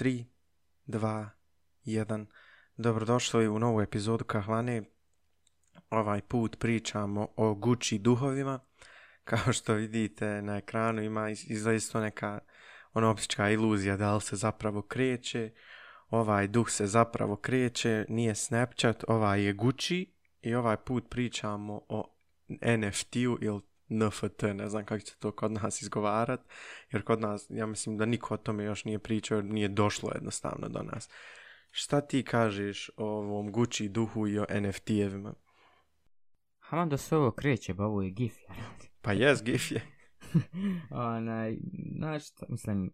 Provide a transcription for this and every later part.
3, 2, 1. Dobrodošli u novu epizodu Kahvane. Ovaj put pričamo o Gucci duhovima. Kao što vidite na ekranu ima izlaisto neka ona optička iluzija da li se zapravo kreće. Ovaj duh se zapravo kreće, nije Snapchat, ovaj je Gucci. I ovaj put pričamo o NFT-u ili NFT, ne znam kako će to kod nas izgovarat, jer kod nas, ja mislim da niko o tome još nije pričao, jer nije došlo jednostavno do nas. Šta ti kažeš o ovom Gucci duhu i o NFT-evima? Hvala da se ovo kreće, ba ovo je gif, ja Pa jes, gif je. Pa onaj, znaš, mislim,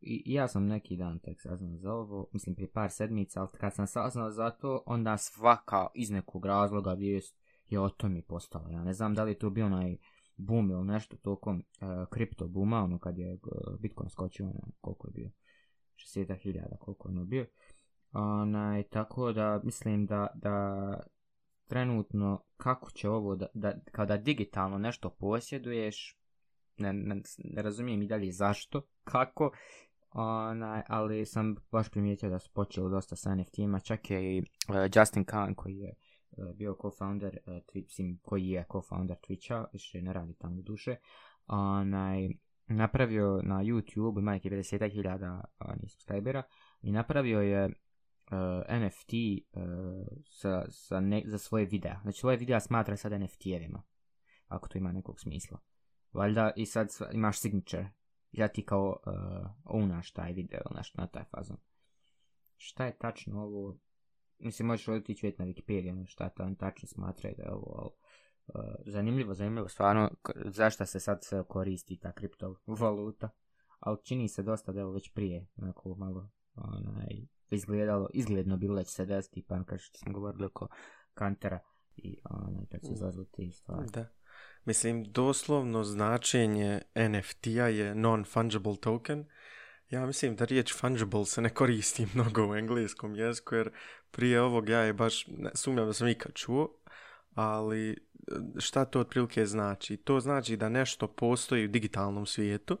i, ja sam neki dan tek saznao za ovo, mislim prije par sedmica, ali kad sam saznao za to, onda svaka iz nekog razloga vijest je o tom i postala. Ja ne znam da li je to bio onaj uh, boom ili nešto tokom e, kripto uh, booma, ono kad je uh, Bitcoin skočio, ono koliko je bio, 60.000 koliko je ono bio. Onaj, tako da mislim da, da trenutno kako će ovo, da, da, kada digitalno nešto posjeduješ, ne, ne, ne razumijem i dalje zašto, kako, onaj, ali sam baš primijetio da su počeli dosta sa NFT-ima, čak je i uh, Justin Kahn koji je uh, E, bio co-founder uh, koji je co-founder Twitcha, više ne radi tamo duše, onaj, napravio na YouTube, ima neke 50.000 subscribera, i napravio je uh, e, NFT uh, sa, sa ne, za svoje videa. Znači, svoje videa smatra sad NFT-evima, ako to ima nekog smisla. Valjda, i sad sva, imaš signature, i ja ti kao uh, ownaš taj video, nešto na taj fazon. Šta je tačno ovo, mislim možeš odeti ću na Wikipedia no šta tamo tačno smatraju da je ovo ali, uh, e, zanimljivo, zanimljivo stvarno zašto se sad sve koristi ta kriptovaluta ali čini se dosta da je već prije onako malo onaj izgledalo, izgledno bilo da će se desiti pa kao što smo govorili oko kantera i onaj kad se mm. izlazili te stvari da. Mislim, doslovno značenje NFT-a je non-fungible token, uh, Ja mislim da riječ fungible se ne koristi mnogo u engleskom jeziku, jer prije ovog ja je baš, ne, sumljam da sam ikad čuo, ali e, šta to otprilike znači? To znači da nešto postoji u digitalnom svijetu,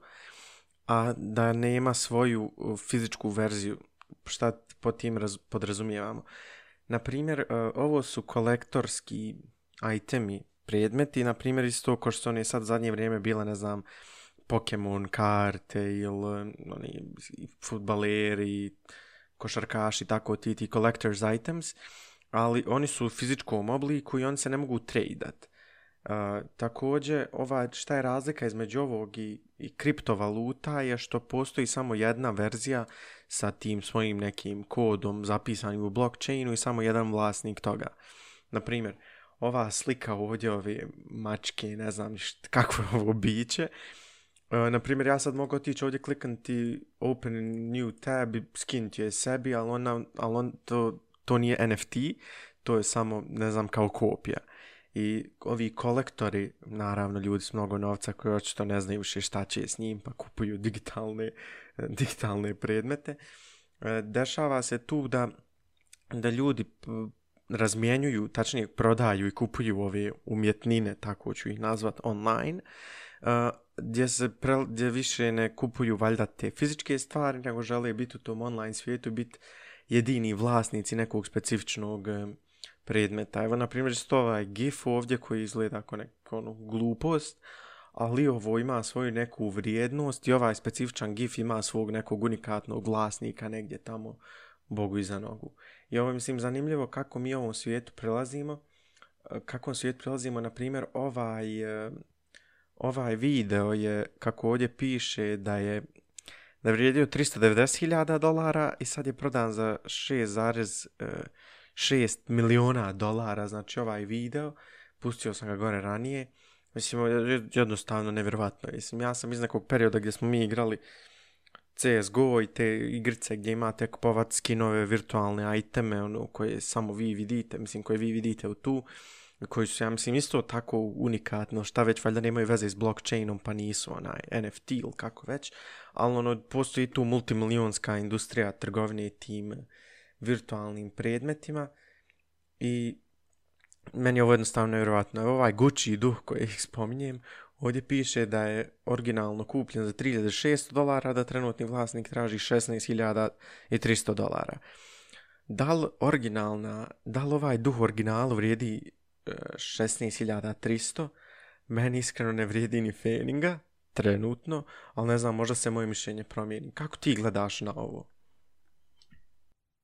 a da nema svoju e, fizičku verziju. Šta po tim raz, podrazumijevamo? Naprimjer, e, ovo su kolektorski itemi, predmeti, na primjer isto ko što one sad zadnje vrijeme bile, ne znam, uh, Pokemon karte ili oni, futbaleri, košarkaši, tako ti, ti collector's items, ali oni su u fizičkom obliku i oni se ne mogu tradat. Uh, također, ova, šta je razlika između ovog i, i kriptovaluta je što postoji samo jedna verzija sa tim svojim nekim kodom zapisanim u blockchainu i samo jedan vlasnik toga. Naprimjer, ova slika ovdje, ove mačke, ne znam št, kako je ovo biće, uh, E, na primjer, ja sad mogu otići ovdje kliknuti open new tab i skinuti je sebi, ali, ona, ali on, to, to nije NFT, to je samo, ne znam, kao kopija. I ovi kolektori, naravno ljudi s mnogo novca koji očito ne znaju više šta će s njim, pa kupuju digitalne, digitalne predmete, e, dešava se tu da, da ljudi razmijenjuju, tačnije prodaju i kupuju ove umjetnine, tako ću ih nazvat, online, e, gdje se pre, gdje više ne kupuju valjda te fizičke stvari, nego žele biti u tom online svijetu, biti jedini vlasnici nekog specifičnog predmeta. Evo, na primjer, isto ovaj GIF ovdje koji izgleda kao neku ono, glupost, ali ovo ima svoju neku vrijednost i ovaj specifičan GIF ima svog nekog unikatnog vlasnika negdje tamo, Bogu iza nogu. I ovo je, mislim, zanimljivo kako mi ovom svijetu prelazimo, e, kako svijet prelazimo, na primjer, ovaj... Uh, ovaj video je, kako ovdje piše, da je da vrijedio 390.000 dolara i sad je prodan za 6,6 e, miliona dolara, znači ovaj video, pustio sam ga gore ranije, mislim, jednostavno, nevjerovatno, mislim, ja sam iz nekog perioda gdje smo mi igrali CSGO i te igrice gdje imate kupovat skinove, virtualne iteme, ono, koje samo vi vidite, mislim, koje vi vidite u tu, koji su, ja mislim, isto tako unikatno, šta već, valjda nemaju veze s blockchainom, pa nisu onaj NFT ili kako već, ali ono, postoji tu multimilionska industrija trgovine tim virtualnim predmetima i meni je ovo jednostavno nevjerovatno. Evo ovaj Gucci duh koji ih spominjem, ovdje piše da je originalno kupljen za 3600 dolara, da trenutni vlasnik traži 16300 dolara. Da li originalna, da li ovaj duh originalu vrijedi 16.300, meni iskreno ne vrijedi ni Feninga, trenutno, ali ne znam, možda se moje mišljenje promijeni. Kako ti gledaš na ovo?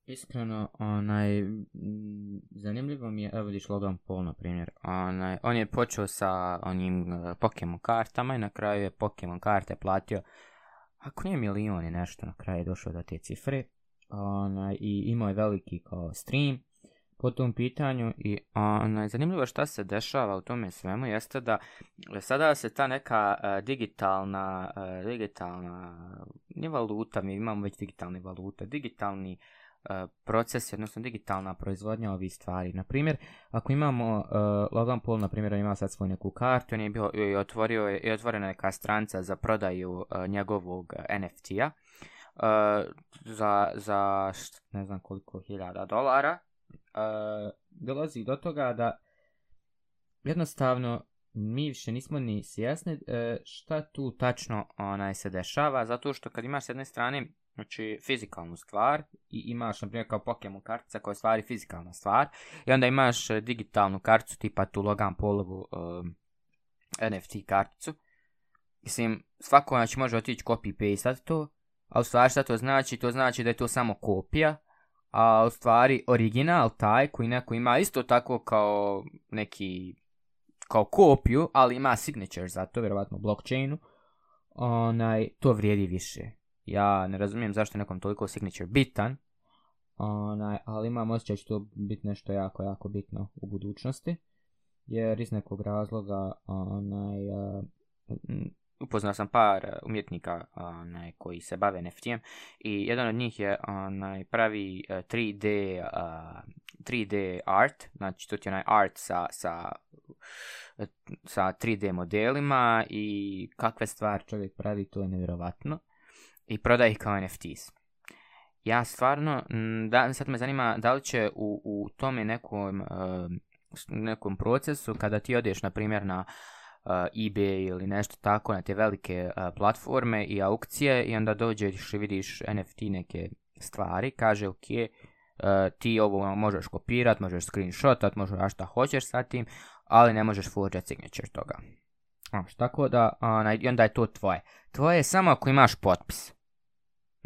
Iskreno, onaj, zanimljivo mi je, evo vidiš Logan Paul, na primjer, onaj, on je počeo sa onim e, Pokemon kartama i na kraju je Pokemon karte platio, ako nije milion je nešto, na kraju je došao do te cifre, onaj, i imao je veliki kao stream, po tom pitanju i ono, zanimljivo šta se dešava u tome svemu jeste da e, sada se ta neka uh, digitalna, uh, digitalna, nije valuta, mi imamo već digitalne valute, digitalni uh, proces, odnosno digitalna proizvodnja ovih stvari. Na primjer, ako imamo uh, Logan Paul, na primjer, on ima sad svoju neku kartu, on je bio i otvorio i otvorena neka stranca za prodaju uh, njegovog NFT-a uh, za, za št, ne znam koliko hiljada dolara, a, dolazi do toga da jednostavno mi više nismo ni sjasni e, šta tu tačno onaj se dešava, zato što kad imaš s jedne strane znači fizikalnu stvar i imaš na primjer kao Pokemon kartica koja je stvari fizikalna stvar i onda imaš e, digitalnu karticu tipa tu logan polovu um, e, NFT karticu mislim svako znači može otići copy paste to a u stvari šta to znači to znači da je to samo kopija a u stvari original taj koji neko ima isto tako kao neki kao kopiju, ali ima signature za to, vjerovatno blockchainu, onaj, to vrijedi više. Ja ne razumijem zašto je nekom toliko signature bitan, onaj, ali imam osjećaj da će to biti nešto jako, jako bitno u budućnosti, jer iz nekog razloga onaj, uh, upoznao sam par e, umjetnika onaj, koji se bave NFT-em i jedan od njih je onaj, pravi 3D, uh, 3D art, znači to je onaj art sa, sa, e, sa 3D modelima i kakve stvari čovjek pravi, to je nevjerovatno i prodaje ih kao NFTs. Ja stvarno, da, sad me zanima da li će u, u tome nekom, uh, nekom procesu kada ti odeš na primjer na uh, uh, eBay ili nešto tako na te velike uh, platforme i aukcije i onda dođeš i vidiš NFT neke stvari, kaže ok, uh, ti ovo možeš kopirat, možeš screenshotat, možeš šta hoćeš sa tim, ali ne možeš forget signature toga. Znaš, tako da, uh, i onda je to tvoje. Tvoje je samo ako imaš potpis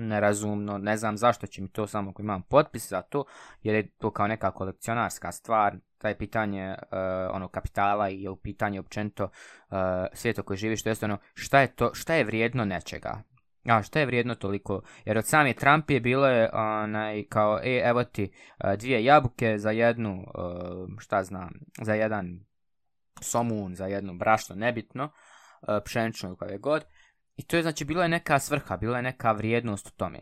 nerazumno, ne znam zašto će mi to samo ako imam potpis za to, jer je to kao neka kolekcionarska stvar, taj pitanje uh, ono kapitala i u pitanje općento uh, e, svijeta koji živi, što jeste ono, šta je to, šta je vrijedno nečega? A šta je vrijedno toliko? Jer od same Trump je bilo je onaj kao, e, evo ti, e, dvije jabuke za jednu, uh, šta znam, za jedan somun, za jednu brašno, nebitno, uh, pšenično ili kada je god. Uh, I to je znači bila je neka svrha, bila je neka vrijednost u tome.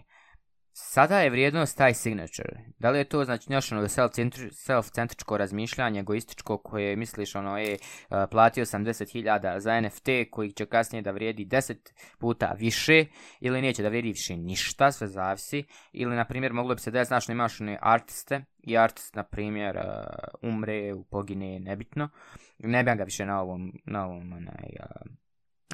Sada je vrijednost taj signature. Da li je to znači nešto ono, self-centričko razmišljanje, egoističko koje misliš ono je platio sam 10.000 za NFT koji će kasnije da vrijedi 10 puta više ili neće da vrijedi više ništa, sve zavisi. Ili na primjer moglo bi se da je znači imaš ono artiste i artist na primjer umre, pogine, nebitno. Ne bi ga više na ovom, na ovom onaj, uh,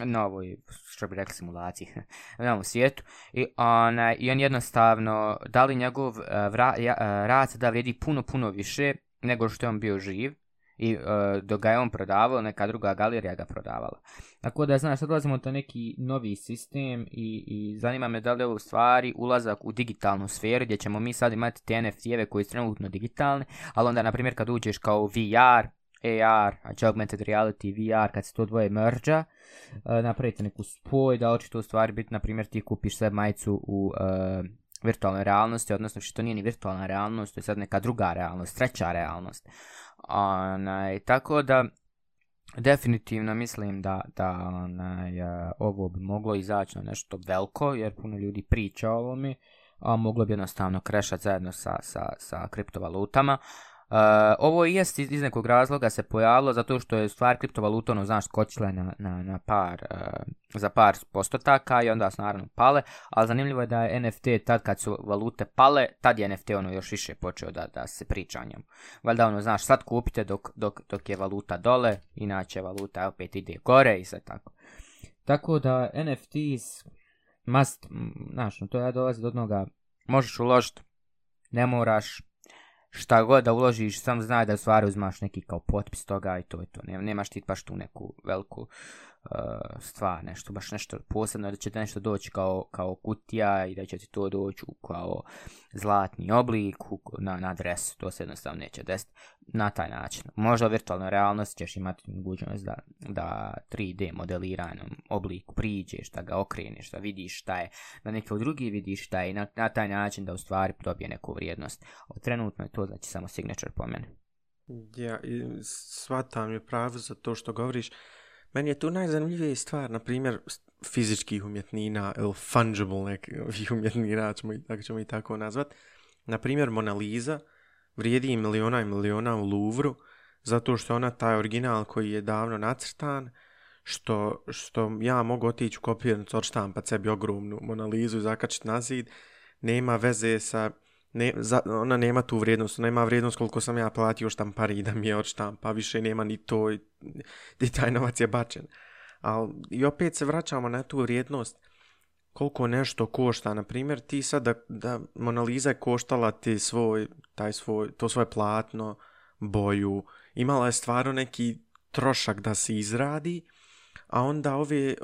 na ovoj, što bi rekli, simulaciji na ovom svijetu. I, ona, i on jednostavno, da li njegov e, e, rad sada vrijedi puno, puno više nego što je on bio živ. I uh, dok ga je on prodavao, neka druga galerija ga prodavala. Tako da, znaš, sad ulazimo to neki novi sistem i, i zanima me da li je ovo stvari ulazak u digitalnu sferu gdje ćemo mi sad imati te NFT-eve koje su trenutno digitalne, ali onda, na primjer, kad uđeš kao VR, AR, znači augmented reality, VR, kad se to dvoje merge napravite neku spoj, da li će to u stvari biti, na primjer, ti kupiš sve majicu u e, virtualnoj realnosti, odnosno što to nije ni virtualna realnost, to je sad neka druga realnost, treća realnost. Onaj, tako da, definitivno mislim da, da onaj, e, ovo bi moglo izaći na nešto veliko, jer puno ljudi priča o ovome, a moglo bi jednostavno krešati zajedno sa, sa, sa kriptovalutama. Uh, Uh, ovo jest iz, iz nekog razloga se pojavilo zato što je stvar kriptovaluta ono znaš skočila na, na, na par uh, za par postotaka i onda su naravno pale, ali zanimljivo je da je NFT tad kad su valute pale, tad je NFT ono još više počeo da, da se priča o njemu. Valjda ono znaš sad kupite dok, dok, dok je valuta dole, inače valuta opet ide gore i sve tako. Tako da NFTs must, znaš, ono, to ja dolazi do onoga, možeš uložiti, ne moraš, šta god da uložiš, sam znaj da u stvari uzmaš neki kao potpis toga i to je to. Nemaš ti baš tu neku veliku uh, uh, stvar, nešto baš nešto posebno, da će te nešto doći kao, kao kutija i da će ti to doći u kao zlatni oblik u, na, na adresu, to se jednostavno neće desiti na taj način. Možda u virtualnoj realnosti ćeš imati mogućnost da, da 3D modeliranom obliku priđeš, da ga okreneš, da vidiš šta je, da neki u drugi vidiš šta je i na, na taj način da u stvari dobije neku vrijednost. O, trenutno je to znači samo signature po mene. Ja, i, shvatam je pravo za to što govoriš. Uh, Meni je tu najzanimljivija stvar, na primjer, fizičkih umjetnina ili fungible nekih umjetnina, ćemo i, tako ćemo i tako nazvat. Na primjer, Mona Lisa vrijedi i miliona i miliona u Louvru, zato što ona taj original koji je davno nacrtan, što, što ja mogu otići u kopijenicu od štampa sebi ogromnu Mona Lisa i zakačiti na zid, nema veze sa ne, za, ona nema tu vrijednost, ona ima vrijednost koliko sam ja platio štampar i da mi je od štampa, više nema ni to i, i taj novac je bačen. Al, I opet se vraćamo na tu vrijednost, koliko nešto košta, na primjer, ti sad da, da Monaliza je koštala ti svoj, taj svoj, to svoje platno, boju, imala je stvarno neki trošak da se izradi, a onda ove,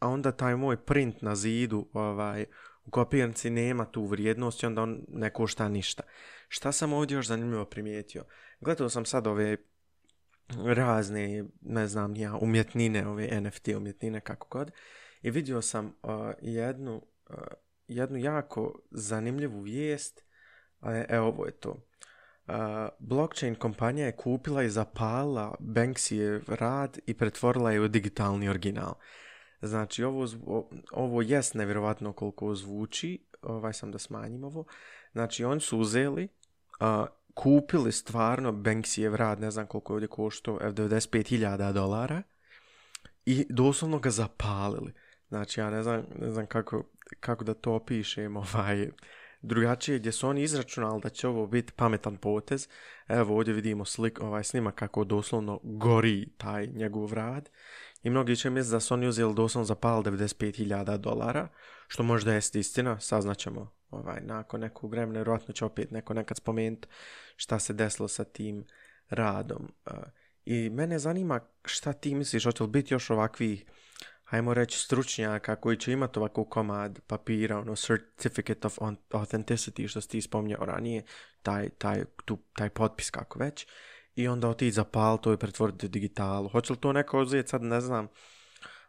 a onda taj moj print na zidu, ovaj, uh, u kopijanci nema tu vrijednost i onda on ne košta ništa. Šta sam ovdje još zanimljivo primijetio? Gledao sam sad ove razne, ne znam ja, umjetnine, ove NFT umjetnine, kako god, i vidio sam uh, jednu, uh, jednu jako zanimljivu vijest, a e, evo ovo je to. Uh, blockchain kompanija je kupila i zapala Banksy rad i pretvorila je u digitalni original. Uh, Znači, ovo, ovo jest nevjerovatno koliko zvuči, ovaj sam da smanjim ovo. Znači, oni su uzeli, uh, kupili stvarno Banksijev rad, ne znam koliko je ovdje košto, 95.000 dolara, i doslovno ga zapalili. Znači, ja ne znam, ne znam kako, kako da to opišem, ovaj, drugačije gdje su oni izračunali da će ovo biti pametan potez. Evo ovdje vidimo slik, ovaj snima kako doslovno gori taj njegov rad. Uh, i mnogi će misliti da su oni uzeli doslovno za pal 95.000 dolara, što možda jeste istina, saznaćemo ovaj, nakon nekog vremena, vjerojatno će opet neko nekad spomenuti šta se desilo sa tim radom. E, I mene zanima šta ti misliš, hoće li biti još ovakvih, hajmo reći, stručnjaka koji će imati ovakvu komad papira, ono Certificate of Authenticity, što si ti spominjao ranije, taj, taj, tu, taj potpis kako već i onda otići za pal, to je pretvoriti digitalu. Hoće li to neko uzeti sad, ne znam,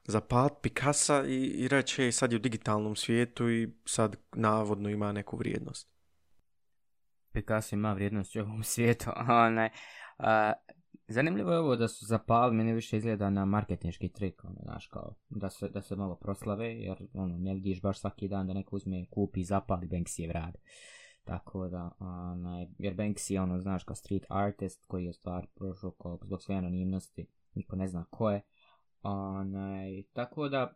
za pal Picasso i, i reći, hej, sad je u digitalnom svijetu i sad navodno ima neku vrijednost? Picasso ima vrijednost u ovom svijetu, onaj. Uh, zanimljivo je ovo da su zapali, meni više izgleda na marketinjski trik, ono, znaš, kao, da se, da se malo proslave, jer, ono, ne vidiš baš svaki dan da neko uzme, kupi, zapali, Banksy je vrade. Uh, Tako da, onaj, jer Banks je ono, znaš, kao street artist koji je stvar prošao kao zbog svoje anonimnosti, niko ne zna ko je. Onaj, tako da,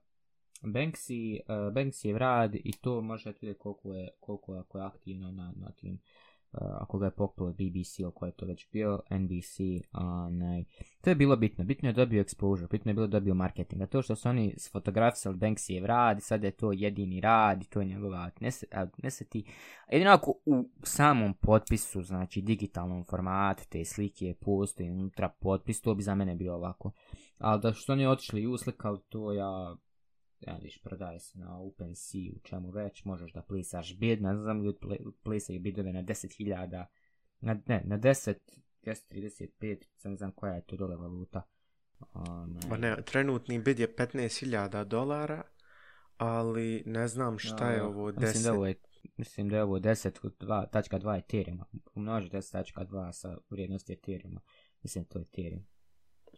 Banksy, uh, Banksy je rad i to možete vidjeti koliko je, koliko je, koliko je aktivno na, na tim uh, uh, ako ga je poklo BBC ili koje je to već bio, NBC, onaj, to je bilo bitno, bitno je dobio exposure, bitno je bilo dobio marketing, a to što su oni sfotografisali Banksyjev rad i sada je to jedini rad i to je njegova, ne se, ti, jedino ako u samom potpisu, znači digitalnom formatu te slike postoji unutra potpis, to bi za mene bilo ovako, ali da što oni otišli i uslikali to ja radiš, prodaje se na OpenSea, u čemu već, možeš da plisaš bid, ne znam, ljudi plisaju bidove na 10.000, na, ne, na 10, 35, sam ne znam koja je to dole valuta. Ona... Pa ne, trenutni bid je 15.000 dolara, ali ne znam šta no, je ovo 10. Mislim da ovo je, mislim da je ovo 10.2 Ethereum, umnoži 10.2 sa vrijednosti Ethereum, mislim to je Ethereum.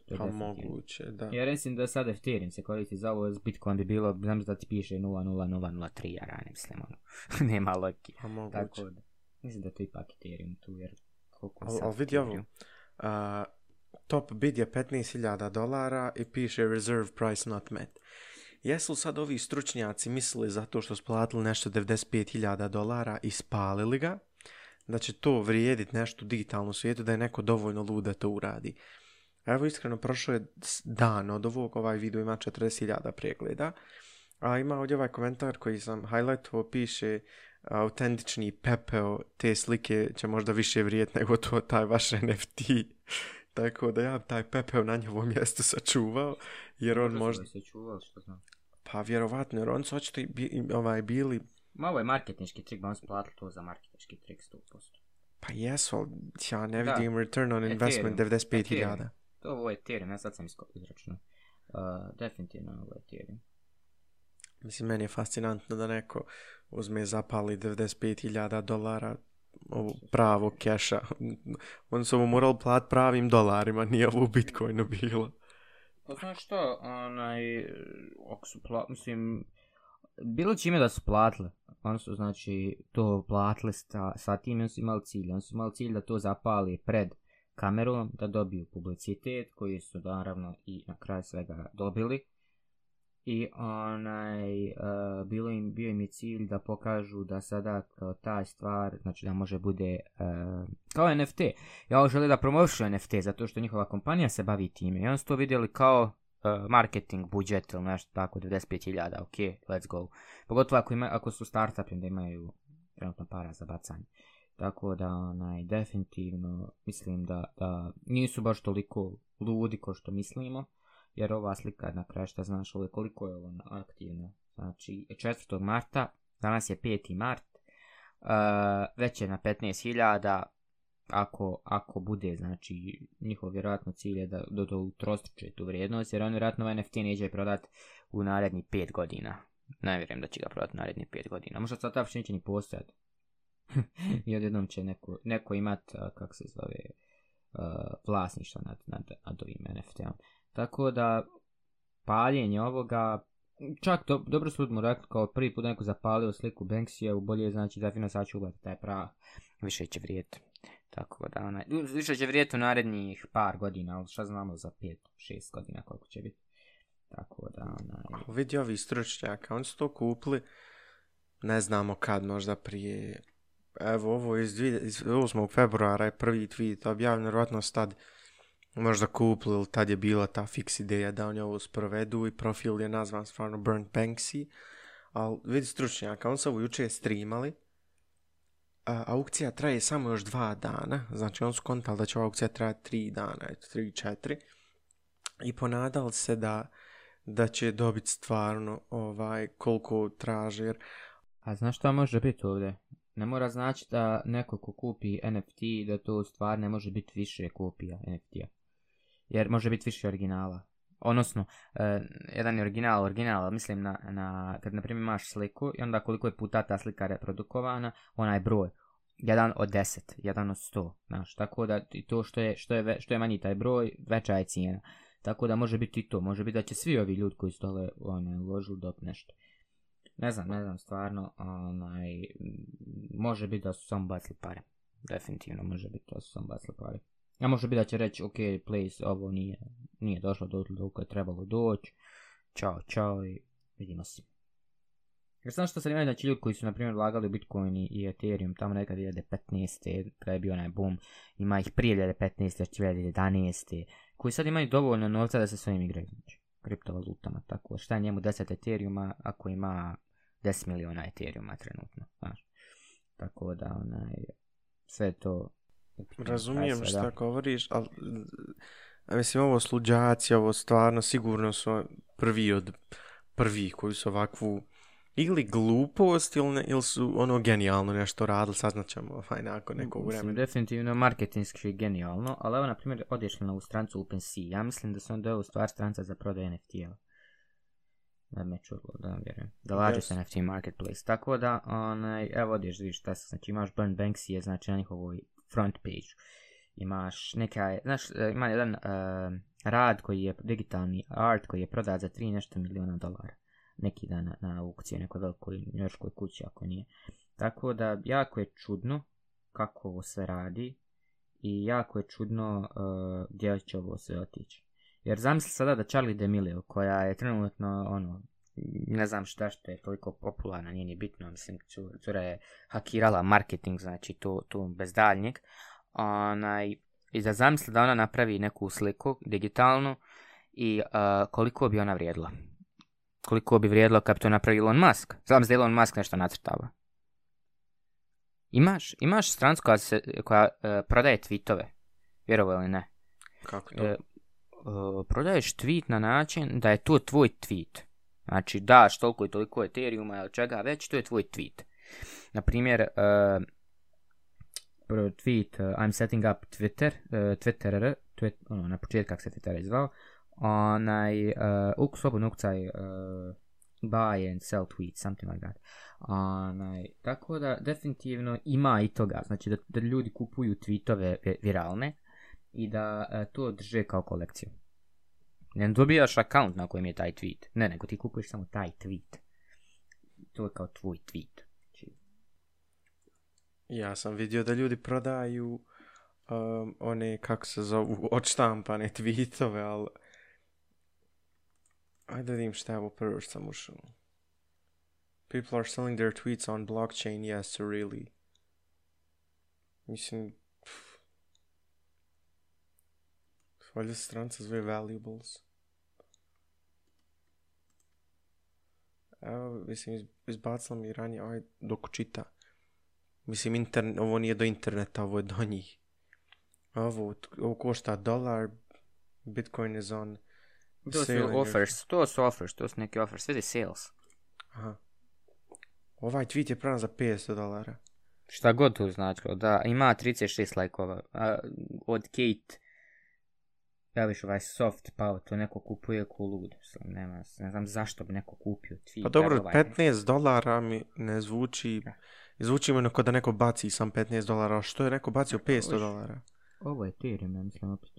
50. Pa moguće, da. Ja mislim da sad Ethereum se koristi za ovo, Bitcoin bi bilo, znam da ti piše 00003, ja ne mislim, ono, nema loki. Pa moguće. Tako da, mislim da to ipak Ethereum tu, jer koliko sad Ali vidi ovo, uh, top bid je 15.000 dolara i piše reserve price not met. Jesu li sad ovi stručnjaci mislili zato što splatili nešto 95.000 dolara i spalili ga, da će to vrijediti nešto digitalno svijetu, da je neko dovoljno luda to uradi? Uh, Evo iskreno, prošlo je dan od ovog, ovaj video ima 40.000 pregleda. A ima ovdje ovaj komentar koji sam highlightovo, piše autentični pepeo, te slike će možda više vrijet nego to taj vaš NFT. Tako da ja taj pepeo na njevom mjestu sačuvao, jer on možda... Možda sačuvao, što znam. Pa vjerovatno, jer on su očito bi, ovaj, bili... Ma ovo je marketnički trik, ba on splatili to za marketnički trik 100%. Pa jesu, ja ne vidim da. return on investment 95.000. To ovo je Ethereum, ja sad sam izračno. Uh, definitivno ovo je Ethereum. Mislim, meni je fascinantno da neko uzme i zapali 95.000 dolara ovo pravo keša. On su mu morali plat pravim dolarima, nije ovo u Bitcoinu bilo. Pa znaš što, onaj, ako su pla, mislim, bilo čime da su platili, oni su znači to platili sa, sa tim, oni su imali cilj, oni su imali cilj da to zapali pred, kamerom da dobiju publicitet koji su naravno i na kraj svega dobili i onaj uh, bilo im bio im je cilj da pokažu da sada kao ta stvar znači da može bude uh, kao NFT ja želim da promovišu NFT zato što njihova kompanija se bavi time i oni su to vidjeli kao uh, marketing budžet ili nešto tako 95.000 ok let's go pogotovo ako, ima, ako su startup da imaju trenutno para za bacanje uh, Tako da onaj, definitivno mislim da, da nisu baš toliko ludi ko što mislimo. Jer ova slika na kraju šta znaš ovaj koliko je ovo aktivno. Znači 4. marta, danas je 5. mart, uh, već je na 15.000. Ako, ako bude, znači njihov vjerojatno cilj je da do, do utrostiče tu vrijednost, jer on vjerojatno NFT neće prodat u narednih 5 godina. Ne vjerujem da će ga prodati narednih 5 godina. Možda sad ta neće ni postojati. I odjednom će neko, neko imat, uh, kak se zove, uh, vlasništvo nad, nad, nad ovim NFT-om. Tako da, paljenje ovoga, čak do, dobro su mu rekli, kao prvi put neko zapalio sliku Banksija, u bolje znači da fina sačuvati taj prah, više će vrijeti. Tako da, ona, više će vrijeti u narednih par godina, ali šta znamo za 5-6 godina koliko će biti. Tako da, ona... Vidio ovi stručnjaka, oni su to kupli, ne znamo kad, možda prije Evo, ovo je iz, iz 8. februara, je prvi tweet objavljen, vjerojatno tad možda kupili, ili tad je bila ta fix ideja da oni ovo sprovedu i profil je nazvan stvarno Burn Banksy. Ali vidi stručnjaka, on se ovo juče streamali, a, aukcija traje samo još dva dana, znači on su kontali da će ova aukcija trajati tri dana, eto, tri, četiri. I ponadali se da, da će dobiti stvarno ovaj koliko traže, jer... A znaš šta može biti ovdje? ne mora znači da neko ko kupi NFT da to stvar ne može biti više kopija NFT-a. Jer može biti više originala. Odnosno, eh, jedan je original, original, mislim na, na kad na primjer imaš sliku i onda koliko je puta ta slika reprodukovana, onaj broj. Jedan od deset, jedan od sto, znaš, tako da to što je, što je, što je manji taj broj, veća je cijena. Tako da može biti i to, može biti da će svi ovi ljudi koji su tole uložili dop nešto. Ne znam, ne znam, stvarno, onaj, može biti da su samo bacili pare. Definitivno može biti da su samo bacili pare. Ja može biti da će reći, ok, place, ovo nije, nije došlo do toliko je trebalo doći. Ćao, čao i vidimo se. Jer sam što sam da će ljudi koji su, na primjer, lagali u Bitcoin i Ethereum, tamo nekad 2015. kada je bio onaj boom, ima ih prije 2015. 2011. koji sad imaju dovoljno novca da se svojim igraju, znači, kriptovalutama, tako, šta je njemu 10 Ethereuma ako ima 10 miliona Ethereuma trenutno. Znaš. Tako da onaj, sve to... Razumijem šta da. govoriš, ali a mislim ovo sluđaci, ovo stvarno sigurno su prvi od prvih koji su ovakvu ili glupost ili, ne, ili su ono genijalno nešto radili, saznat ćemo ovaj nakon nekog vremena. Mislim, definitivno marketinjski je genijalno, ali evo na primjer odješli na ovu strancu OpenSea, ja mislim da su onda ovo stvar stranca za prodaj NFT-a. Web me čudlo, da vam vjerujem. Da lađe yes. se NFT marketplace. Tako da, onaj, evo odiš, vidiš šta se, znači imaš Burn Banksy je znači na njihovoj front page. Imaš neka, znaš, e, ima jedan uh, rad koji je digitalni art koji je prodat za 3 nešto miliona dolara. Neki dan na, na aukciju nekoj velikoj njoškoj kući ako nije. Tako da, jako je čudno kako ovo sve radi i jako je čudno uh, gdje će ovo sve otići. Jer zamisli sada da Charlie D'Amelio, koja je trenutno, ono, ne znam šta što je toliko popularna, nije ni bitno, mislim, cura je hakirala marketing, znači, tu, tu bez daljnjeg. Onaj, I da zamisli da ona napravi neku sliku digitalnu i uh, koliko bi ona vrijedila? Koliko bi vrijedilo kad bi to napravi Elon Musk? Znam da Elon Musk nešto nacrtava. Imaš, imaš stranu koja, se, koja uh, prodaje tweetove, vjerovo ili ne? Kako e, to? Uh, Eh, prodaješ tweet na način da je to tvoj tweet. Znači daš toliko i toliko Ethereum-a ili čega već, to je tvoj tweet. Naprimjer, uh, tweet, uh, I'm setting up Twitter, uh, Twitter, tweet, ono, na početku kako se Twitter izvao, onaj, uh, uk, slobodno ukcaj, uh, buy and sell tweet, something like that. Onaj, tako da, definitivno ima i toga, znači da, da ljudi kupuju tweetove viralne, i da e, to drže kao kolekciju. Ne dobijaš akaunt na kojem je taj tweet. Ne, nego ti kupuješ samo taj tweet. To je kao tvoj tweet. Znači, ja sam vidio da ljudi prodaju um, one, kako se zovu, odštampane tweetove, ali... Ajde vidim šta je ovo prvo što sam ušao. People are selling their tweets on blockchain, yes, really. Mislim, Valjda se stranca zove Valuables. Evo, mislim, izbacila mi ranije ovaj dok čita. Mislim, internet, ovo nije do interneta, ovo je do njih. Ovo, ovo košta dolar, bitcoin is on. To su offers, or... to su offers, to su neke offers, vidi sales. Aha. Ovaj tweet je pravan za 500 dolara. Šta god to znači, da, ima 36 lajkova, od Kate veliš ovaj soft pao, to neko kupuje ko lud, mislim, nema, ne znam zašto bi neko kupio tweet. Pa dobro, ovaj 15 dolara mi ne zvuči, ne zvuči mi neko ono da neko baci sam 15 dolara, a što je neko bacio 500 dolara? Ovo je Ethereum, ja mislim opet.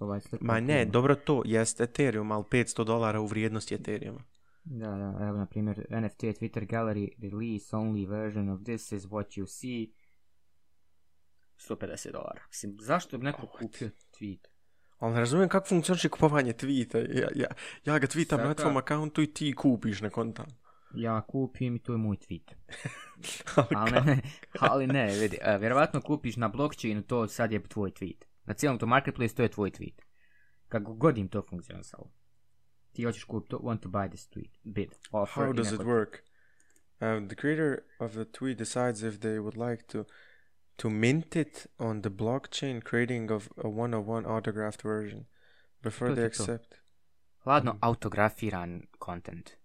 Ovaj Ma ne, kuma. dobro to, jeste Ethereum, ali 500 dolara u vrijednosti Ethereuma. Da, da, evo na primjer, NFT Twitter Gallery release only version of this is what you see. 150 dolara. Mislim, zašto bi neko oh, kupio tweet? Ali ne razumijem kako funkcionira kupovanje tweeta. Ja, ja, ja ga tweetam Saka. na tvom akauntu i ti kupiš na konta. Ja kupim i to je moj tweet. ali, ali, ne, ali ne, vidi, e, vjerovatno kupiš na blockchainu, to sad je tvoj tweet. Na cijelom to marketplace to je tvoj tweet. Kako godim to funkcionisalo. Ti hoćeš kupiti, want to buy this tweet, bid, offer. How does it work? Um, the creator of the tweet decides if they would like to to mint it on the blockchain creating of a one-on-one autographed version before they accept. Ladno, autografiran content.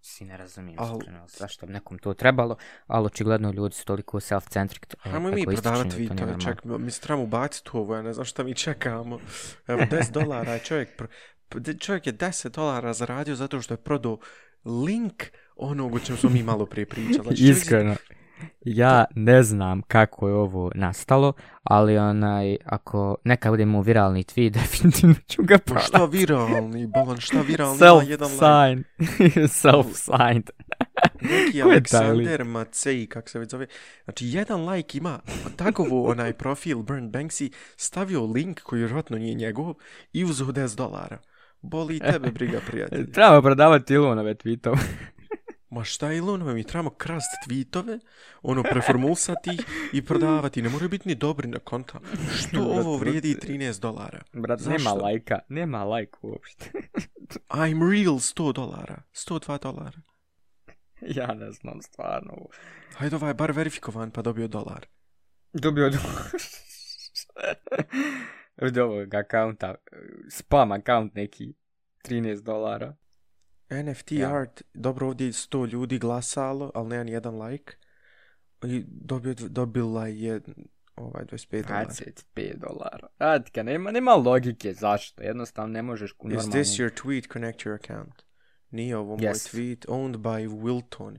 Si ne razumijem, Al... zašto bi nekom to trebalo, ali očigledno ljudi su toliko self-centric. Hajmo mi prodavati vi to, ček, mi se trebamo baciti ovo, ja ne znam šta mi čekamo. Evo, 10 dolara je čovjek, čovjek je 10 dolara zaradio zato što je prodao link onog o čem smo mi malo prije pričali. Znači, Iskreno. Čovjek... Ja ne znam kako je ovo nastalo, ali onaj, ako neka budemo u viralni tweet, definitivno ću ga pošlat. Šta viralni, Bolan, šta viralni? Self jedan sign. Self sign. Neki Ko Aleksander Macei, kako se već zove. Znači, jedan like ima takovu onaj profil Burn Banksy, stavio link koji vjerojatno nije njegov i uzu 10 dolara. Boli tebe briga, prijatelj. Treba prodavati ilu na vetvitom. Ma šta je Elon, mi trebamo krast tweetove, ono, preformulsati ih i prodavati. Ne moraju biti ni dobri na konta. Što brat, ovo vrijedi 13 dolara? Brat, Zašto? nema lajka. Nema lajka uopšte. I'm real 100 dolara. 102 dolara. Ja ne znam stvarno. Hajde ovaj bar verifikovan pa dobio dolar. Dobio dolar. Od ovog akaunta. Spam akaunt neki. 13 dolara. NFT ja. art, dobro ovdje 100 ljudi glasalo, ali nema ni jedan like. I dobio, dobila je ovaj 25 dolara. 25 dolara. Radka, nema, nema logike zašto, jednostavno ne možeš u normalnim... Is this your tweet, connect your account? Nije ovo yes. moj tweet, owned by Wilton.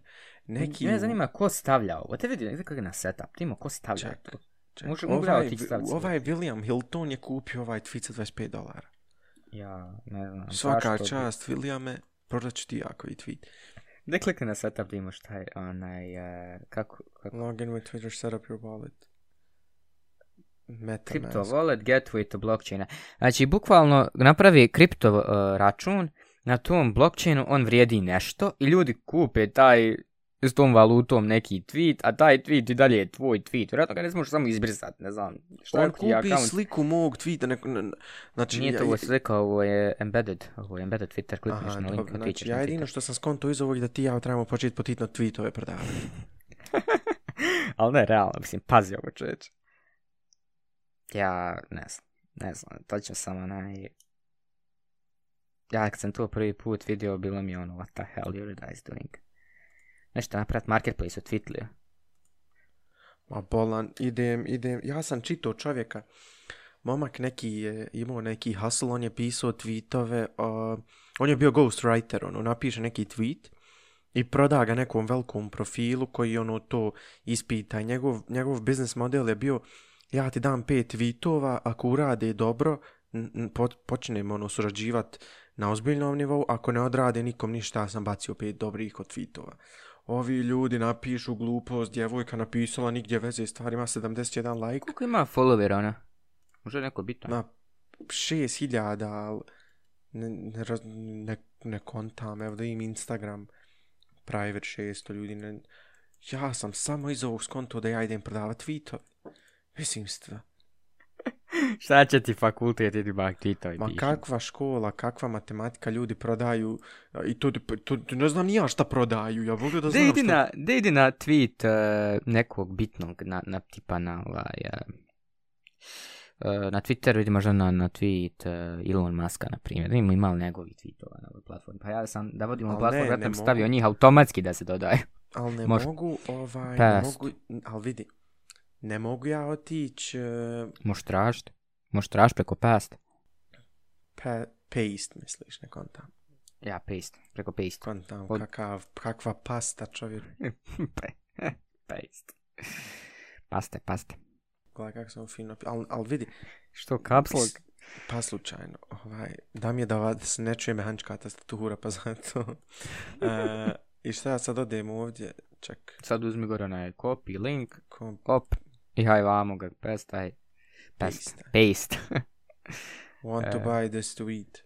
Neki... Ne zanima ko stavlja ovo, te vidi nekako na setup, timo ko stavlja ček, to. Ček. Može ovaj, tih ovaj William Hilton je kupio ovaj tweet za 25 dolara. Ja, ne znam. Svaka čast, bi... Williame, Proraću ti jako i tweet. Gdje klikne na setup imaš šta je onaj, uh, kako, kako... Login with Twitter, set up your wallet. Metamask. Crypto wallet, gateway to blockchaina. Znači, bukvalno napravi kripto uh, račun, na tom blockchainu on vrijedi nešto i ljudi kupe taj s tom valutom neki tweet, a taj tweet i dalje je tvoj tweet. Vjerojatno ga ne možeš samo izbrisati, ne znam. Šta On kupi account... sliku mog tweeta, neko... Ne, znači, Nije to ovo slika, ovo je embedded. Ovo je embedded Twitter, klikneš Aha, na link, znači, na ja jedino što sam skonto iz ovog da ti ja trebamo početi potiti na tweetove prodavne. Ali ne, realno, mislim, pazi ovo čovječ. Ja, ne znam, ne znam, to će samo naj... Ja, kad sam to prvi put vidio, bilo mi ono, what the hell you guys doing? nešto napraviti marketplace u Twitlu. Ma bolan, idem, idem. Ja sam čitao čovjeka. Momak neki je imao neki hustle, on je pisao tweetove. Uh, on je bio ghostwriter, ono, napiše neki tweet i proda ga nekom velikom profilu koji ono to ispita. Njegov, njegov biznis model je bio, ja ti dam pet tweetova, ako urade dobro, pot, počnemo ono, surađivati na ozbiljnom nivou, ako ne odrade nikom ništa, ja sam bacio pet dobrih od tweetova. Ovi ljudi napišu glupost, djevojka napisala nigdje veze stvarima, 71 like. Koliko ima followera ona? Može neko bitno? Na 6000, ali ne, ne, ne, ne kontam, evo da im Instagram private 600 ljudi. Ne, ja sam samo iz ovog skonto da ja idem prodavati tweetove. Mislim, stvarno. Šta će ti fakultet i ti bak čitao Ma kakva škola, kakva matematika, ljudi prodaju i to, to, to ne znam ni ja šta prodaju. Ja mogu da znam de na, što... Da idi na tweet uh, nekog bitnog na, na tipa na ovaj... Uh, na Twitter vidi možda na, na tweet uh, Elon Muska, na primjer. Ima imao njegovi tweetova na ovoj platformi. Pa ja sam, da vodim ovu platformu, vratno bi stavio njih automatski da se dodaje. Ali ne Mož... mogu, ovaj, Pest. ne mogu, ali vidi, ne mogu ja otići... Uh... Možeš tražiti. Možeš traš preko past? Pa, paste misliš, ne konta. Ja, paste. Preko paste. Konta, Od... kakav, kakva pasta čovjek. Pa- paste. Paste, paste. Gledaj kako sam fino pio. Al, al vidi. Što, kapslog? Pa slučajno, ovaj, da mi je da vas ne čuje mehanička tastatura, pa zato. e, I šta ja sad odem ovdje, ček. Sad uzmi gore onaj copy link, Kom... op, i haj vamo ga, prestaj. Paste. Paste. Want to e. buy this to eat.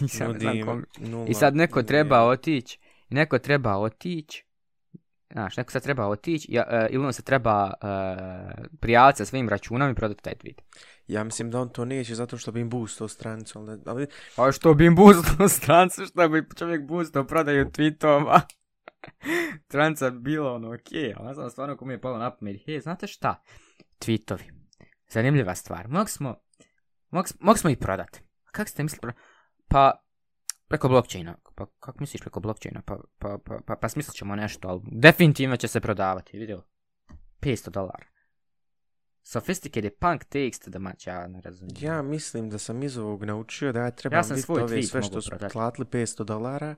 Nisam, no znam nula, I sad neko nula, treba otići. Neko treba otići. Znaš, neko sad treba otići. Ja, uh, ili on se treba uh, e, prijaviti sa svojim računom i prodati taj tweet. Ja mislim da on to neće zato što bi im boostao strancu. Ali, ali... A pa što bi im boostao strancu? Što bi čovjek boostao prodaju tweetova? Tranca bilo ono okej, okay. ali ne znam stvarno kom je palo na pamet. He, znate šta? Tweetovi. Zanimljiva stvar. Mog smo, mog, mog smo i prodat. Kako ste mislili? Pa, preko blockchaina. Pa, kako misliš preko blockchaina? Pa, pa, pa, pa, pa smislit ćemo nešto, ali definitivno će se prodavati. Vidio? 500 dolara. Sophisticated punk takes to the match, ja ne razumijem. Ja mislim da sam iz ovog naučio da ja trebam ja sam biti ove sve što su platili 500 dolara,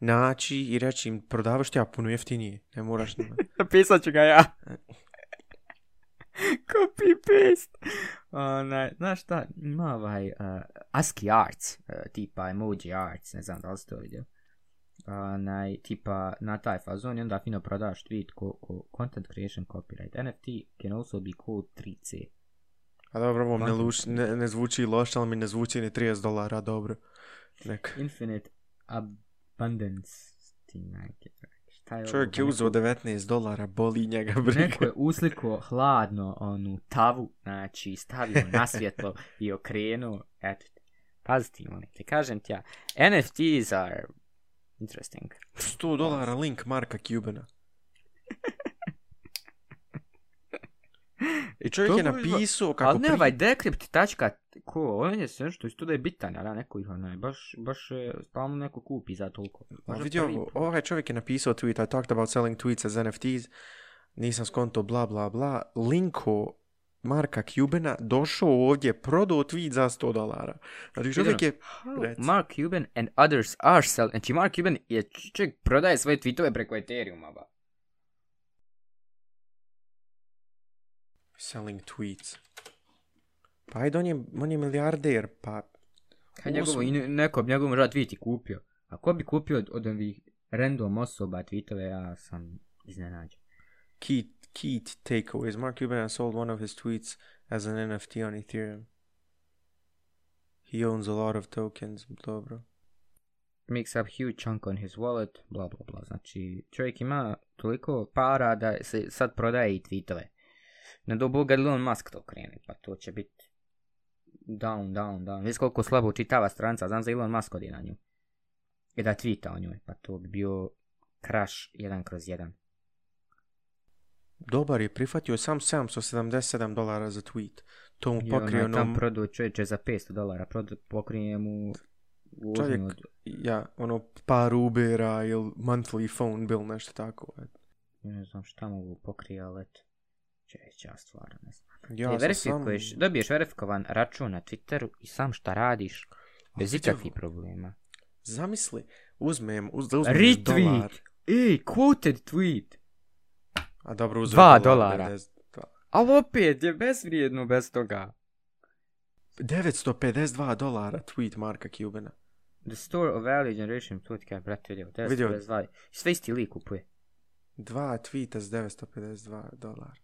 naći i reći im prodavaš ti ja puno jeftinije, ne moraš nima. Napisat ću ga ja. E, Copy paste. Ona, znaš šta, ima ovaj uh, ASCII Arts, uh, tipa Emoji Arts, ne znam da li ste to vidio. Ona, tipa na taj fazon i onda fino prodaš tweet ko, ko content creation copyright. NFT can also be called 3C. A dobro, ovo ne, luš, ne, ne zvuči loš, ali mi ne zvuči ni 30 dolara, dobro. Nek. Infinite abundance. Ti najke, tako taj Čovjek je uzao 19 dolara, boli njega briga. Neko je usliko hladno onu tavu, znači stavio na svjetlo i okrenuo. Eto, pazi ti, monite, kažem ti ja, NFTs are interesting. 100 dolara link Marka Cubana. I čovjek to je napisao ima... kako... Ali ne, ovaj decrypt tačka, ko, on je sve što isto da je bitan, ali neko ih onaj, baš, baš e, stalno neko kupi za toliko. Možda vidio, prvi... ovaj čovjek je napisao tweet, I talked about selling tweets as NFTs, nisam skonto, bla, bla, bla, linko Marka Cubana došao ovdje, prodao tweet za 100 dolara. Znači čovjek je... Reci. Mark Cuban and others are selling... Znači Mark Cuban je čovjek prodaje svoje tweetove preko Ethereum, ba. selling tweets. Ajde, on je, on je milijarder, pa... Kaj njegovo, i neko bi njegovom rad tweeti kupio. A ko bi kupio od, od ovih random osoba tweetove, ja sam iznenađen. Keith, Keith takeaways. Mark Cuban has sold one of his tweets as an NFT on Ethereum. He owns a lot of tokens, dobro. Makes up huge chunk on his wallet, bla bla bla. Znači, čovjek ima toliko para da se sad prodaje i tweetove. Ne do boga li on mask to krene, pa to će biti down, down, down. Vidite koliko slabo čitava stranca, znam za Elon Musk odi na nju. I da tweeta o njoj, pa to bi bio crash jedan kroz jedan. Dobar je prihvatio sam 777 dolara za tweet. To mu pokrije ono... Tam prodao čovječe za 500 dolara, pokrije mu... Čovjek, od... ja, ono par Ubera ili monthly phone bill, nešto tako. Ne znam šta mogu pokrije, ali eto čeća stvar, ne znam. Ja sam verifikuješ, sam... Dobiješ verifikovan račun na Twitteru i sam šta radiš, bez ikakvih problema. Zamisli, uzmem, uz, uzmem Retweet! Dolar. Ej, quoted tweet! A dobro, uzmem... Dva dolara. Ali opet je bezvrijedno bez toga. 952 dolara tweet Marka Cubana. The store of value generation tweet kaj brat vidio. Vidio. Sve isti lik kupuje. Dva tweeta za 952 dolara.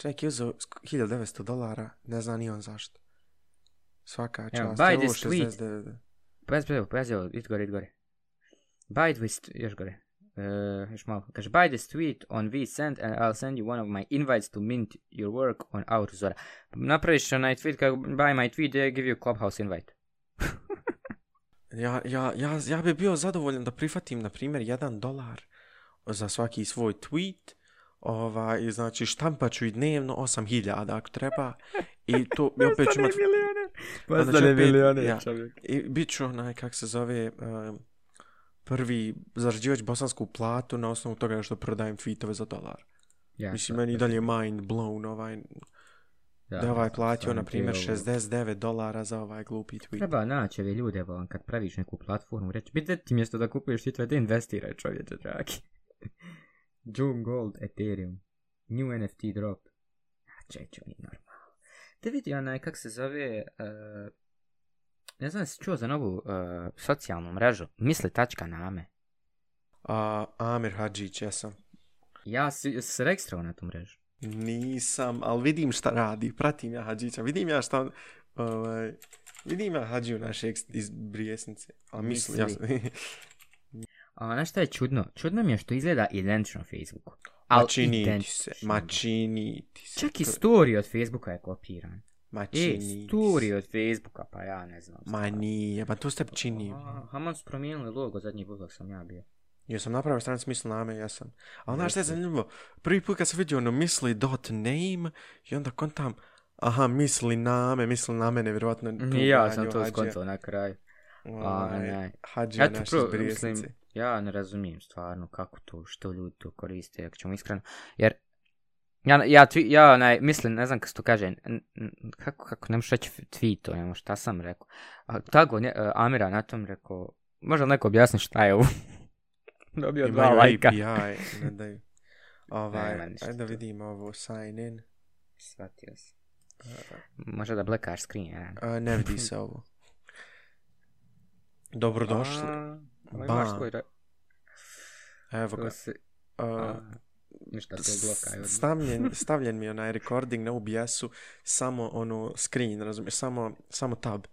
Čovjek je uzao 1900 dolara, ne zna ni on zašto. Svaka čast, yeah, by evo 69. Pazi, pazi, pazi, it gore, it gore. By the st- još gore. Uh, još malo. Kaže, buy the tweet on vSend and I'll send you one of my invites to mint your work on AutoZora. Napraviš onaj tweet kako buy my tweet, I give you clubhouse invite. ja, ja, ja, ja bi bio zadovoljan da prihvatim, na primjer, jedan dolar za svaki svoj tweet, ovaj, znači štampat ću i dnevno 8000 ako treba i to i opet ću imat... milijone. Pa znači, opet, milijone ja, I bit ću onaj, kak se zove, um, prvi zarađivač bosansku platu na osnovu toga što prodajem tweetove za dolar. Ja, Mislim, meni i dalje mind blown ovaj... Da, da ovaj platio, na primjer, 69 dolara za ovaj glupi tweet. Treba naći ove ljude, volan, kad praviš neku platformu, reći, bitve ti mjesto da kupuješ tweet, da investiraj čovječe, dragi. June Gold Ethereum. New NFT drop. Ja čeću, nije normalno. Te vidi onaj, kak se zove, uh, ne znam si čuo za novu uh, socijalnu mrežu, misli tačka na Ame. A, uh, Amir Hadžić, ja sam. Ja si, se rekstrao na tu mrežu. Nisam, ali vidim šta radi, pratim ja Hadžića, vidim ja šta on, ovaj, vidim ja Hadžiju našeg iz, iz Brijesnice, a misli, misli. ja sam, A ono što je čudno? Čudno mi je što izgleda identično Facebooku. Al ma čini ti se, ma čini ti se. Čak i story od Facebooka je kopiran. Ma čini e, story od Facebooka, pa ja ne znam. Ma stavio. nije, pa to ste čini. Haman su promijenili logo zadnji put dok sam ja bio. Ja sam napravio stranicu misli name, ja sam. Ali znaš što je zanimljivo, prvi put kad sam vidio ono misli dot name, i onda kontam, aha, misli name, misli name, nevjerovatno. Ja sam to skontao na kraju. Ovaj, ovaj, Hadži je naš pro, mislim, Ja ne razumijem stvarno kako to, što ljudi to koriste, ako ćemo iskreno. Jer Ja, ja, tvi, ja ne, mislim, ne znam kako se to kaže, n, n, kako, kako, nemoš reći tweeto, ono, nemoš šta sam rekao. A, tago, ne, uh, e, Amira na tom rekao, može li neko objasniti šta je ovo? Dobio Ima dva lajka. Ima i ne daj. Ovaj, ajde da vidimo ovo, sign in. Svatio se. Uh, može da blekaš screen, ja. Uh, ne vidi se ovo. Dobrodošli. A, ba. Baš svoj re... Evo ga. Si... A, ništa te blokaj. Stavljen, stavljen mi onaj recording na UBS-u, samo ono screen, razumiješ, samo, samo tab.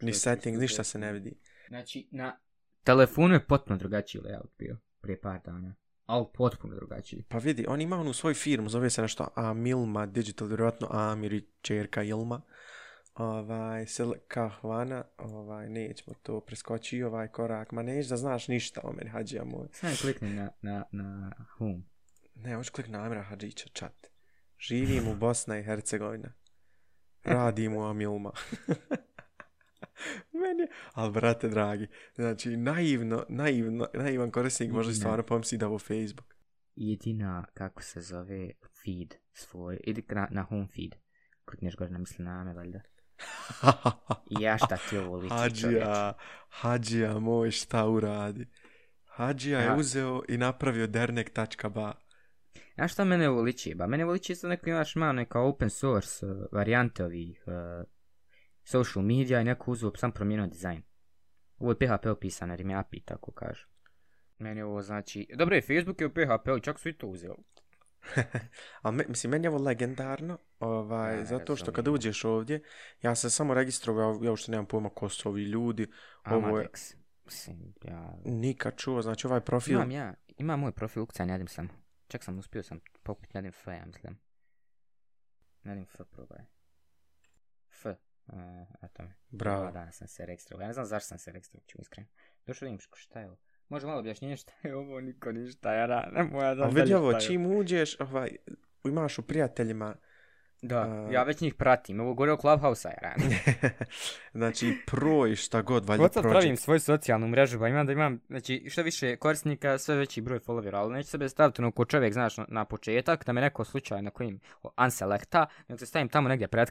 Ni Što setting, si, ništa se ne vidi. Znači, na telefonu je potpuno drugačiji layout bio prije par dana. Al potpuno drugačiji. Pa vidi, on ima onu svoju firmu, zove se nešto Amilma Digital, vjerojatno Amir i čerka Ilma. Uh, ovaj, se kahvana, ovaj, nećemo to preskoći i ovaj korak, ma neće da znaš ništa o meni, hađija moj. Sada klikni na, na, na home. Ne, hoću klik na Amra Hadžića, čat. Živim u Bosna i Hercegovina. Radim u Amilma. meni Ali, brate, dragi, znači, naivno, naivno, naivan korisnik može stvarno pomisli da u Facebook. Jedina, kako se zove, feed svoj, ili na, na home feed. Klikneš gore na misli na Ame, valjda ja šta ti ovo liči Hadžija, čovječ? Hadžija moj šta uradi. Hadžija ja. je uzeo i napravio dernek.ba. Ja šta mene ovo liči? Ba, mene ovo liči isto neko imaš malo neka open source uh, varijante ovih uh, social media i neko uzeo pa sam promijenio dizajn. Ovo je PHP opisan, jer im je API, tako kažu. Meni ovo znači... Dobro je, Facebook je u PHP, čak su i to uzeli. Ali me, mislim, meni je ovo legendarno, ovaj, ne, zato što kada uđeš ovdje, ja sam samo registrovao, ja ušte nemam pojma ko su ovi ljudi. Ovo je... Mislim, ja... Nikad čuo, znači ovaj profil... Imam ja, ima moj profil ukcija, ne sam. Čak sam uspio sam pokupiti, ne F, ja mislim. Ne F, probaj. F, e, eto mi. Bravo. Dva dana sam se registrovao, ja ne znam zašto sam se registrovao, ću iskreno. Došao da im šta je ovo. Može malo objašnjenje šta je ovo, niko ništa, ja ra, ne moja da... A vidi ovo, je. čim uđeš, ovaj, imaš u prijateljima... Da, uh, ja već njih pratim, ovo gore o Clubhouse-a, ja Znači, proj šta god, valjda prođe. Kod pravim svoju socijalnu mrežu, pa imam da imam, znači, što više korisnika, sve veći broj followera, ali neću sebe staviti, no, ko čovjek, znaš, na, na početak, da me neko slučaj na kojim unselecta, nego se stavim tamo negdje pred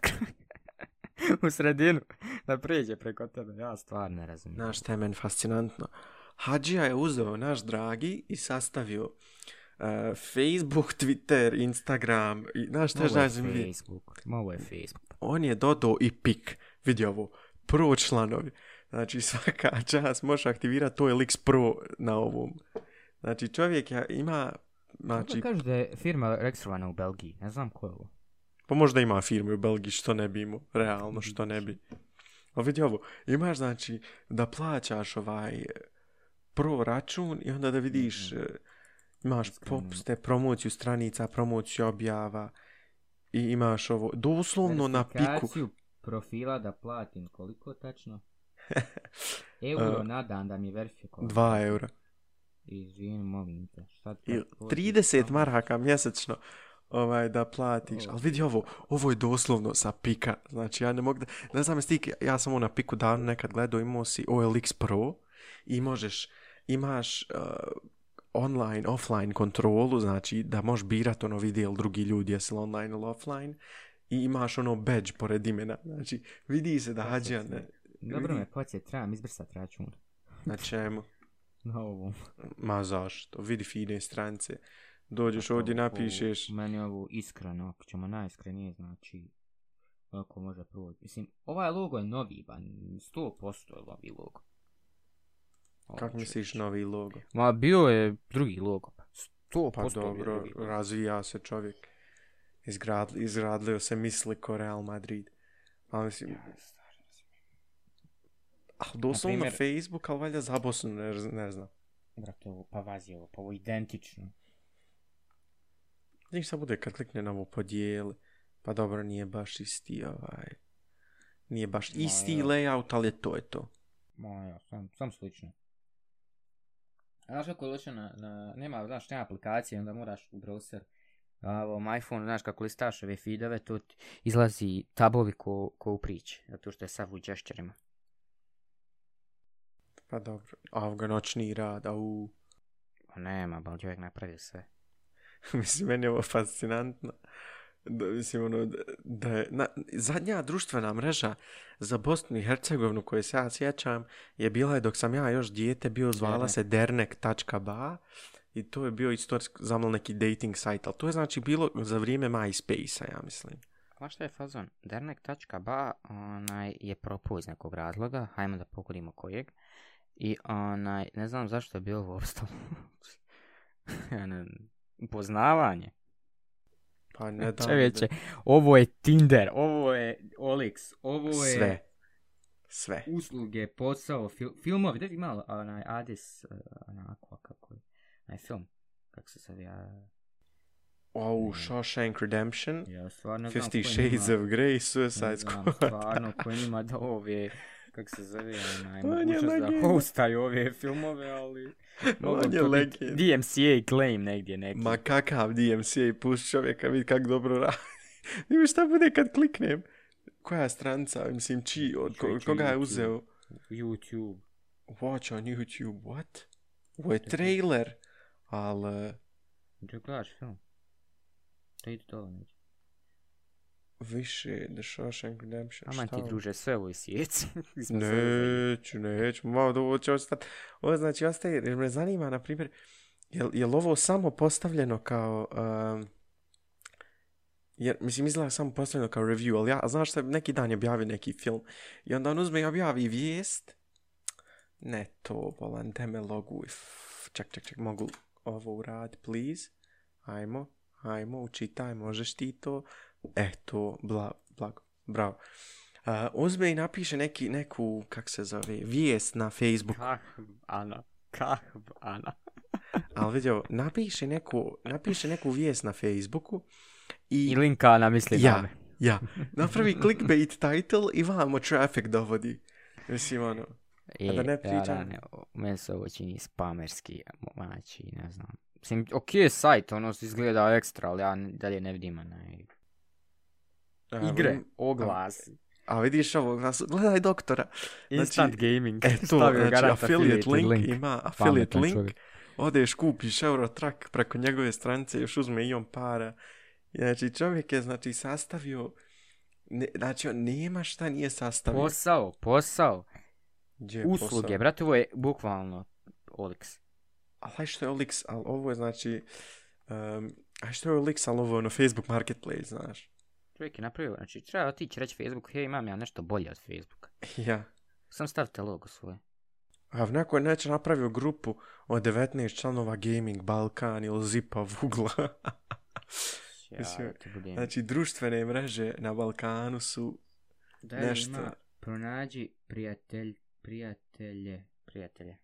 u sredinu, da prijeđe preko tebe, ja stvarno ne razumijem. Znaš, šta je meni fascinantno. Uh, Hadžija je uzeo naš dragi i sastavio uh, Facebook, Twitter, Instagram i znaš šta znači mi? Facebook, malo je Facebook. On je dodao i pik, vidi ovo, prvo članovi. Znači svaka čas može aktivirati to je Lix Pro na ovom. Znači čovjek ja, ima... Znači... Kaže da je firma registrovana u Belgiji, ne znam ko je ovo. Pa možda ima firmu u Belgiji, što ne bi imao, realno što ne bi. Ali vidi ovo, imaš znači da plaćaš ovaj... Uh, prvo račun i onda da vidiš mm. imaš popste, promociju stranica, promociju objava i imaš ovo doslovno na piku. profila da platim koliko tačno? Euro uh, na dan da mi verifikuje. 2 eura. Izvini, molim te. Sad 30 maraka mjesečno ovaj da platiš. Ovo. Ali vidi ovo, ovo je doslovno sa pika. Znači ja ne mogu da... Ne znam, stik, ja sam ovo na piku dan nekad gledao, imao si OLX Pro i možeš... Uh, imaš uh, online, offline kontrolu, znači da možeš birat ono vidi ili drugi ljudi jesi li online ili offline i imaš ono badge pored imena, znači vidi se da hađa ne... Dobro me, ko će, trebam izbrsat račun. Na čemu? Na ovom. Ma zašto, vidi fine strance, dođeš ovdje, ovo, napišeš... Ovo, meni ovo iskreno, ako ćemo najiskrenije, znači... Ako može proći, mislim, ovaj logo je novi, ba, 100% je novi logo. Kako misliš novi logo? Ma bio je drugi logo. 100% pa, pa dobro, razvija se čovjek. Izgrad, izgradlio se misli ko Real Madrid. Ali pa mislim... Ali doslovno na, primjer... na Facebook, ali valjda za Bosnu, ne, ne znam. Brate, ovo pa vazi ovo, pa ovo identično. Znači sad bude kad klikne na ovo podijeli. Pa dobro, nije baš isti ovaj... Nije baš isti Ma, ja. layout, ali to je to. Ma ja, sam, sam slično. A znaš kako je loše na, na, nema, znaš, nema aplikacije, onda moraš u browser, a, ovom iPhone, znaš kako listaš ove feedove, tu izlazi tabovi ko, ko u priči, zato što je sav u gesture-ima. Pa dobro, avga noćni rad, a pa u... Nema, bol, čovjek napravio sve. Mislim, meni je ovo fascinantno da mislim ono da je na, zadnja društvena mreža za Bosnu i Hercegovinu koju se ja sjećam je bila je dok sam ja još dijete bio zvala se dernek.ba i to je bio istorijski zamal neki dating site ali to je znači bilo za vrijeme MySpace-a ja mislim Znaš što je fazon? Dernek.ba onaj, je propao iz nekog razloga, hajmo da pogledimo kojeg. I onaj, ne znam zašto je bio ovo ostalo. upoznavanje. Pa ne da. Čevječe, ovo je Tinder, ovo je Olix, ovo je... Sve. Sve. Usluge, posao, fil filmovi, da imao onaj Adis, eh, onako, kako je, onaj film, kako se sad ja... Oh, Shawshank Redemption, ja, Fifty Shades ima. of Grey, Suicide Squad. Stvarno, ko njima da ove... Ovaj kak se zove, onaj, mogućnost da hostaju ove filmove, ali... On je legend. DMCA claim negdje, negdje. Ma kakav DMCA, pust čovjeka, vidi kak dobro radi. Nimo šta bude kad kliknem. Koja stranca, mislim, či, od ko, koga je uzeo? YouTube. Watch on YouTube, what? Ovo je trailer, ali... Eh, Gdje gledaš film? Da idu dole neće. Više, The Shawshank Redemption, šta? Aman ono? ti druže, sve ovo isjeci. neću, neću, malo da ovo će ostati. Ovo znači ostaje, jer me zanima, na primjer, je, je li ovo samo postavljeno kao... Uh, jer, mislim, izgleda samo postavljeno kao review, ali ja, znaš šta, neki dan je objavi neki film i onda on uzme i objavi vijest. Ne to, volan, da me loguj. Ček, ček, ček, mogu ovo uradi, please? Ajmo, ajmo, učitaj, možeš ti to... Uh, Eto, bla, blago, bravo. Uh, uzme i napiše neki, neku, kak se zove, vijest na Facebooku. Kahb, Ana, kahb, Ana. Ali vidio, napiše neku, napiše neku vijest na Facebooku. I, I linka na misli ja, vame. Ja, napravi clickbait title i vamo traffic dovodi. Mislim, ono, e, a da e, ne pričam. Ja, da, ne, meni se ovo čini spamerski, mači, ne znam. Mislim, okej okay, sajt, ono izgleda ekstra, ali ja dalje ne vidim na ono, igre oglasi. A vidiš ovo, gledaj doktora. Znači, Instant e, znači, gaming. Eto, znači, affiliate, affiliate link, link. ima affiliate Pametan link. Čovjek. Odeš, kupiš Eurotruck preko njegove stranice, još uzme i on para. Znači, čovjek je znači, sastavio... Ne, znači, on nema šta nije sastavio. Posao, posao. Gdje Usluge, posao? brate, ovo je bukvalno Olix. Ali što je Olix, ali ovo je znači... Um, a što je Olix, ali ovo je ono Facebook Marketplace, znaš. Čovjek je napravio, znači treba otići reći Facebook, hej imam ja nešto bolje od Facebooka. Ja. Sam stavite logo svoje. A v neko je neće napravio grupu od 19 članova Gaming Balkan ili Zipa Vugla. ja, Mislim, znači društvene mreže na Balkanu su Daj, nešto. Ima, pronađi prijatelj, prijatelje, prijatelje.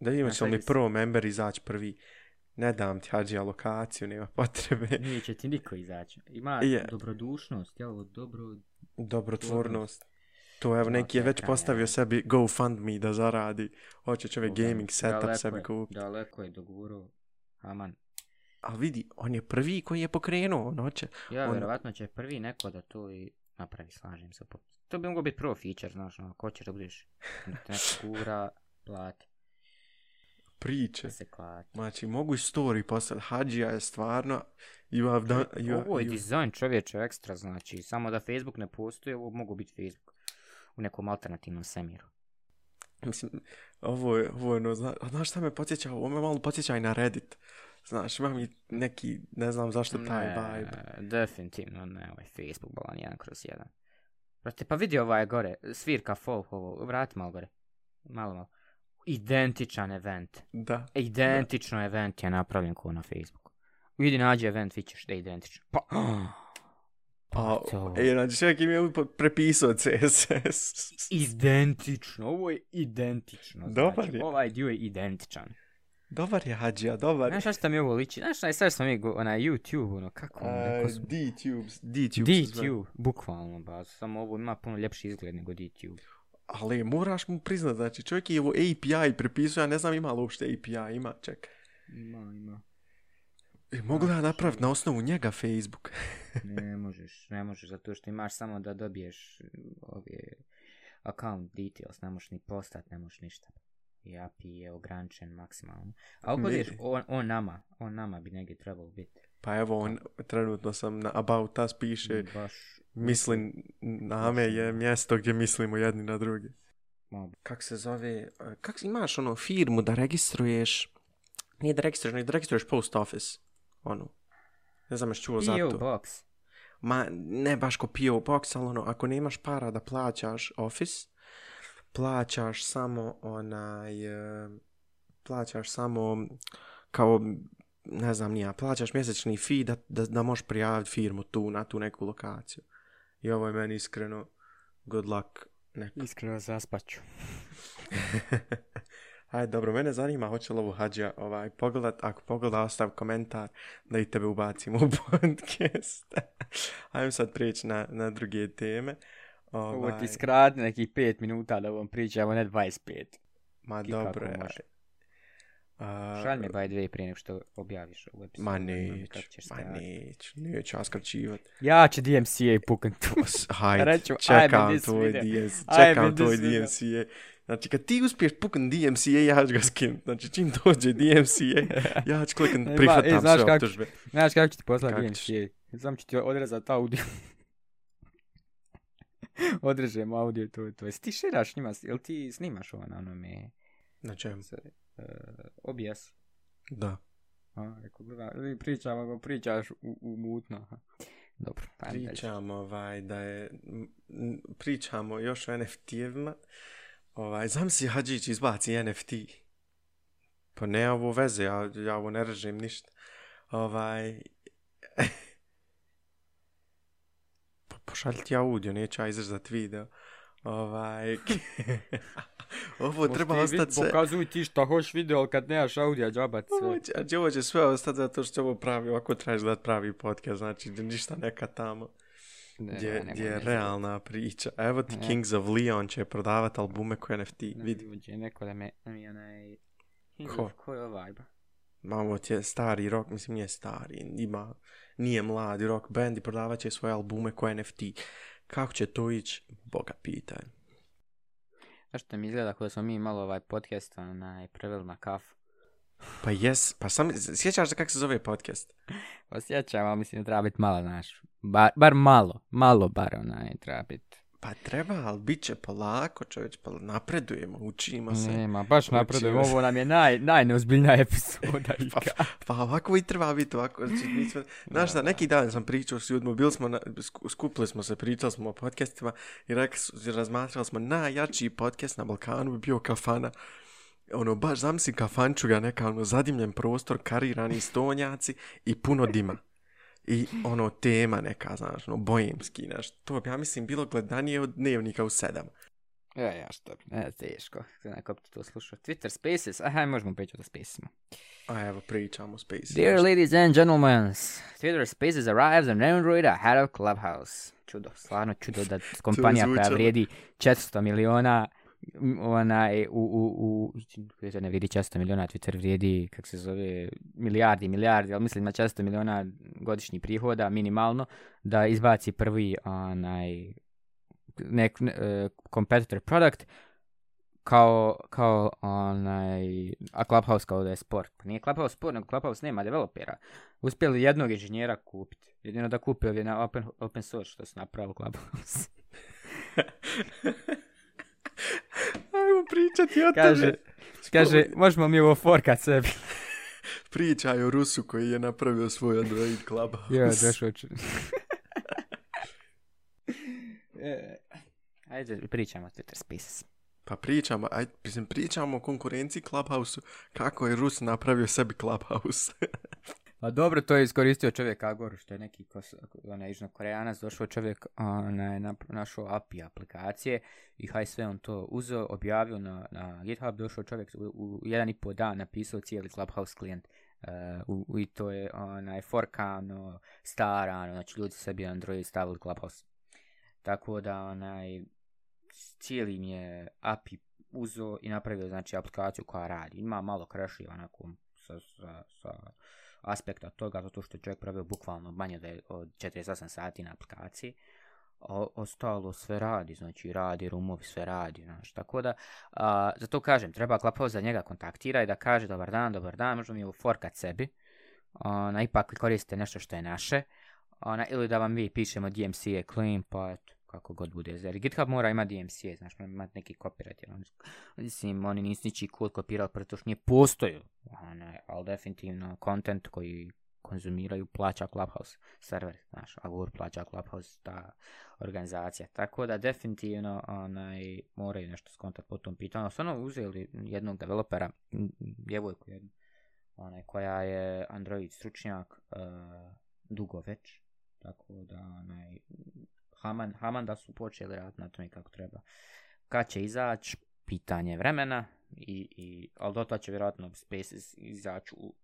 da imaće li prvo member izaći prvi ne dam ti hađi alokaciju, nema potrebe. Nije će ti niko izaći. Ima yeah. dobrodušnost, jel, dobro... Dobrotvornost. To evo, neki je već postavio sebi GoFundMe da zaradi. Hoće čovjek gaming setup sebi kupiti. Daleko je dogurao. Aman. A vidi, on je prvi koji je pokrenuo. On hoće... Ja, on... vjerovatno će prvi neko da to i napravi, slažem se. To bi mogao biti prvo feature, znaš, no, ko će da budeš? Neko gura, plati priče. Da se klati. Znači, mogu i story postati. Hadžija je stvarno... You have done, you ovo je you... dizajn čovječe ekstra, znači, samo da Facebook ne postoje, ovo mogu biti Facebook u nekom alternativnom semiru. Mislim, ovo je, ovo je, no, zna, znaš šta me podsjeća, ovo me malo podsjeća i na Reddit. Znaš, imam i neki, ne znam zašto, taj ne, vibe. definitivno ne, ovaj Facebook balan jedan kroz jedan. Vrati, pa vidi ovaj gore, svirka folk ovo, vrati malo gore. Malo, malo identičan event. Da. E, identično da. event je napravljen ko na Facebooku. Vidi, nađe event, vi ćeš da je identičan. Pa... Pa, A, pa, je, znači, čovjek im je prepisao CSS. Identično, ovo je identično. Znači, dobar znači, je. Ovaj dio je identičan. Dobar je, Hadžija, dobar Znaš šta što mi ovo liči? Znaš šta, sad smo mi na YouTube, ono, kako... Uh, ono, smo... D-tubes, D-tubes. D-tube, bukvalno, ba, samo ovo ima puno ljepši izgled nego D-tube ali moraš mu priznat, znači čovjek je ovo API prepisao, ja ne znam ima li uopšte API, ima, čekaj. Ima, ima. I e, mogu da napraviti na osnovu njega Facebook? ne možeš, ne možeš, zato što imaš samo da dobiješ ovaj account details, ne možeš ni postat, ne možeš ništa. I API je ograničen maksimalno. A ovdje je on, on nama, on nama bi negdje trebao biti. Pa evo, on, trenutno sam na About Us piše... Baš, mislim name je mjesto gdje mislimo jedni na drugi. Kako se zove, e, kak imaš ono firmu da registruješ, nije da registruješ, nego da registruješ post office, ono, ne znam još čuo za to. PO Box. Ma, ne baš ko PO Box, ali ono, ako nemaš para da plaćaš office, plaćaš samo onaj, e, plaćaš samo kao, ne znam nija, plaćaš mjesečni fee da, da, da možeš prijaviti firmu tu, na tu neku lokaciju. I ovo je meni iskreno good luck. Neko. Iskreno zaspaću. Aj, dobro, mene zanima hoće li ovu hađa ovaj, pogledat, ako pogleda ostav komentar da i tebe ubacim u podcast. Ajmo sad prijeći na, na druge teme. Ovaj... Ovo ti skradi nekih 5 minuta da vam pričamo, ne 25. Ma Kikako dobro, Uh, Šalj mi by the way prije nego što objaviš ovu epizodu. Ma neć, ma neć, neć, ja skrčivat. Ja ću DMCA pukan tu. Hajde, Reću, čekam tvoj DMCA, čekam tvoj DMCA. Znači, kad ti uspiješ pukan DMCA, ja ću ga skin. Znači, čim dođe DMCA, ja ću klikan, prihvatam e, sve kak, optužbe. Znaš kako ću ti poslati kak DMCA? Znam ću ti odrezat audio. Odrežem audio, to je to. Stiširaš njima, ili ti snimaš ovo na onome? Na čemu? uh, eh, OBS. Da. A, rekao, da, pričam, ako pričaš u, u mutno. Dobro. Pa pričamo ovaj, da je, pričamo još o NFT-evima. Ovaj, znam si Hadžić izbaci NFT. Pa ne ovo veze, ja, ja ovo ne režim ništa. Ovaj... pa pošaljiti audio, neću ja izrzati video. Ovaj... Ovo Moš treba ostati sve... Pokazuj ti šta hoš video, ali kad nemaš audija, džabat sve. Ovo će, a znači, džavo će sve ostati zato što ovo pravi, ovako trebaš gledati pravi podcast, znači ništa neka tamo. Gdje ne, ne, je realna ne. priča. Evo ti ne. Kings of Leon će prodavati albume koje NFT. Ne, vidi. Uđe neko da me... Mi je onaj... Kings Ko? Ko je ovaj? Mamo ti je stari rock, mislim nije stari, ima... Nije mladi rock band i prodavat će svoje albume koje NFT kako će to ići, boga pitaj. Znaš što mi izgleda kada smo mi malo ovaj podcast na preveli na kaf. Pa jes, pa sam, sjećaš se kako se zove podcast? Pa sjećam, ali mislim, treba biti malo, znaš, bar, bar malo, malo bar onaj, treba biti. Pa treba, ali bit će polako, čovječ, pa napredujemo, učimo se. Nema, baš napredujemo, ovo nam je naj, najneozbiljnija epizoda. pa, pa ovako i treba biti ovako. Znači, mi smo, znaš, da, neki dan sam pričao s ljudima, bili smo, na, skupili smo se, pričali smo o podcastima i rek, razmatrali smo najjačiji podcast na Balkanu, bio kafana. Ono, baš zamislim kafančuga, neka ono, zadimljen prostor, karirani stonjaci i puno dima i ono tema neka, znaš, ono, bojemski, znaš, to bi, ja mislim, bilo gledanije od dnevnika u sedam. Ja, e, ja, što bi, ne, teško, ne, kako bi to slušao. Twitter Spaces, aha, možemo pričati o Spacesima. A evo, pričamo o Spaces. Dear nešto. ladies and gentlemen, Twitter Spaces arrives on Android ahead of Clubhouse. Čudo, stvarno čudo da kompanija koja vrijedi 400 miliona onaj, u, u, u, u ne vidi često miliona, Twitter vrijedi, kak se zove, milijardi, milijardi, ali mislim na često miliona godišnji prihoda, minimalno, da izbaci prvi, onaj, nek, ne, e, competitor product, kao, kao, onaj, a Clubhouse kao da je sport. Pa nije Clubhouse sport, nego Clubhouse nema developera. Uspjeli jednog inženjera kupiti. Jedino da kupio je na open, open source što su napravili Clubhouse. pričati o kaže, tebi. Kaže, Spomin... možemo mi ovo forkat sebi. Pričaj o Rusu koji je napravio svoj Android Club. Ja, daš oči. Ajde, pričamo Twitter Spaces. Pa pričamo, aj, mislim, pričamo o konkurenciji Clubhouse-u, kako je Rus napravio sebi Clubhouse. Pa dobro, to je iskoristio čovjek Agor, što je neki kos, onaj Južno Koreanac, došao čovjek, onaj na, našao API aplikacije i haj sve on to uzeo, objavio na, na GitHub, došao čovjek u, u jedan i pol dan napisao cijeli Clubhouse klijent. Uh, u, I to je onaj forkano, starano, znači ljudi sebi Android stavili Clubhouse. Tako da onaj cijeli mi je API uzeo i napravio znači aplikaciju koja radi. Ima malo krešiva onako sa, sa, sa aspekta toga, zato što je čovjek pravio bukvalno manje da je od 48 sati na aplikaciji, o, ostalo sve radi, znači radi, rumovi sve radi, znači, tako da, a, zato kažem, treba klapao za njega kontaktira i da kaže dobar dan, dobar dan, možda mi je uforkat sebi, ona, ipak koriste nešto što je naše, ona, ili da vam vi pišemo DMCA claim, pa eto, kako god bude. Jer GitHub mora imati DMCA, znaš, mora imati neki copyright. Jer on, mislim, oni nisu nići kod kopirali, preto što nije postoju. Ona, ali definitivno, content koji konzumiraju plaća Clubhouse server, znaš, Agur plaća Clubhouse ta organizacija. Tako da definitivno onaj, moraju nešto skontat po tom pitanju. Ono su ono uzeli jednog developera, djevojku jednu, onaj, koja je Android stručnjak uh, dugo već, tako da onaj, Haman, Haman da su počeli rad na tome kako treba. Kad će izaći, pitanje vremena, i, i, ali do će vjerojatno Spaces izaći u...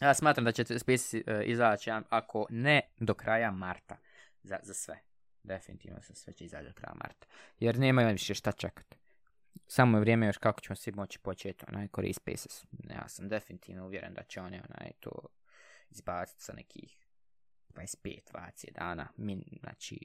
Ja smatram da će Spaces uh, e, izaći, ako ne do kraja marta, za, za sve. Definitivno se sve će izaći do kraja marta. Jer nema više šta čekati. Samo je vrijeme još kako ćemo svi moći početi onaj koris Spaces. Ja sam definitivno uvjeren da će oni onaj to izbaciti sa nekih 25 vacije dana, min, znači,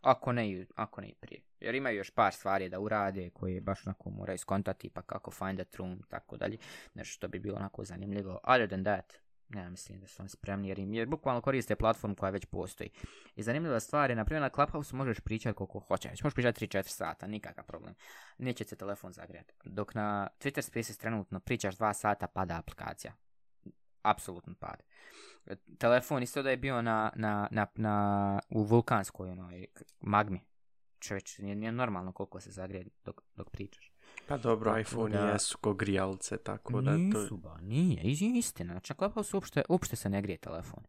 ako ne, ako ne prije. Jer imaju još par stvari da urade koje baš onako moraju skontati, pa kako find that room, tako dalje. Nešto znači, što bi bilo onako zanimljivo. Other than that, ja mislim da su oni spremni jer im je bukvalno koriste platformu koja već postoji. I zanimljiva stvar je, na primjer na Clubhouse možeš pričati koliko hoćeš, možeš pričati 3-4 sata, nikakav problem. Neće se telefon zagrijati. Dok na Twitter Spaces trenutno pričaš 2 sata, pada aplikacija apsolutno pad. E, telefon isto da je bio na, na, na, na, u vulkanskoj onoj magmi. Čovječ, nije, nije normalno koliko se zagrije dok, dok pričaš. Pa dobro, tako iPhone da... jesu ko grijalce, tako da... Nisu ba, nije, istina. Čak lepo su uopšte, uopšte se ne grije telefon.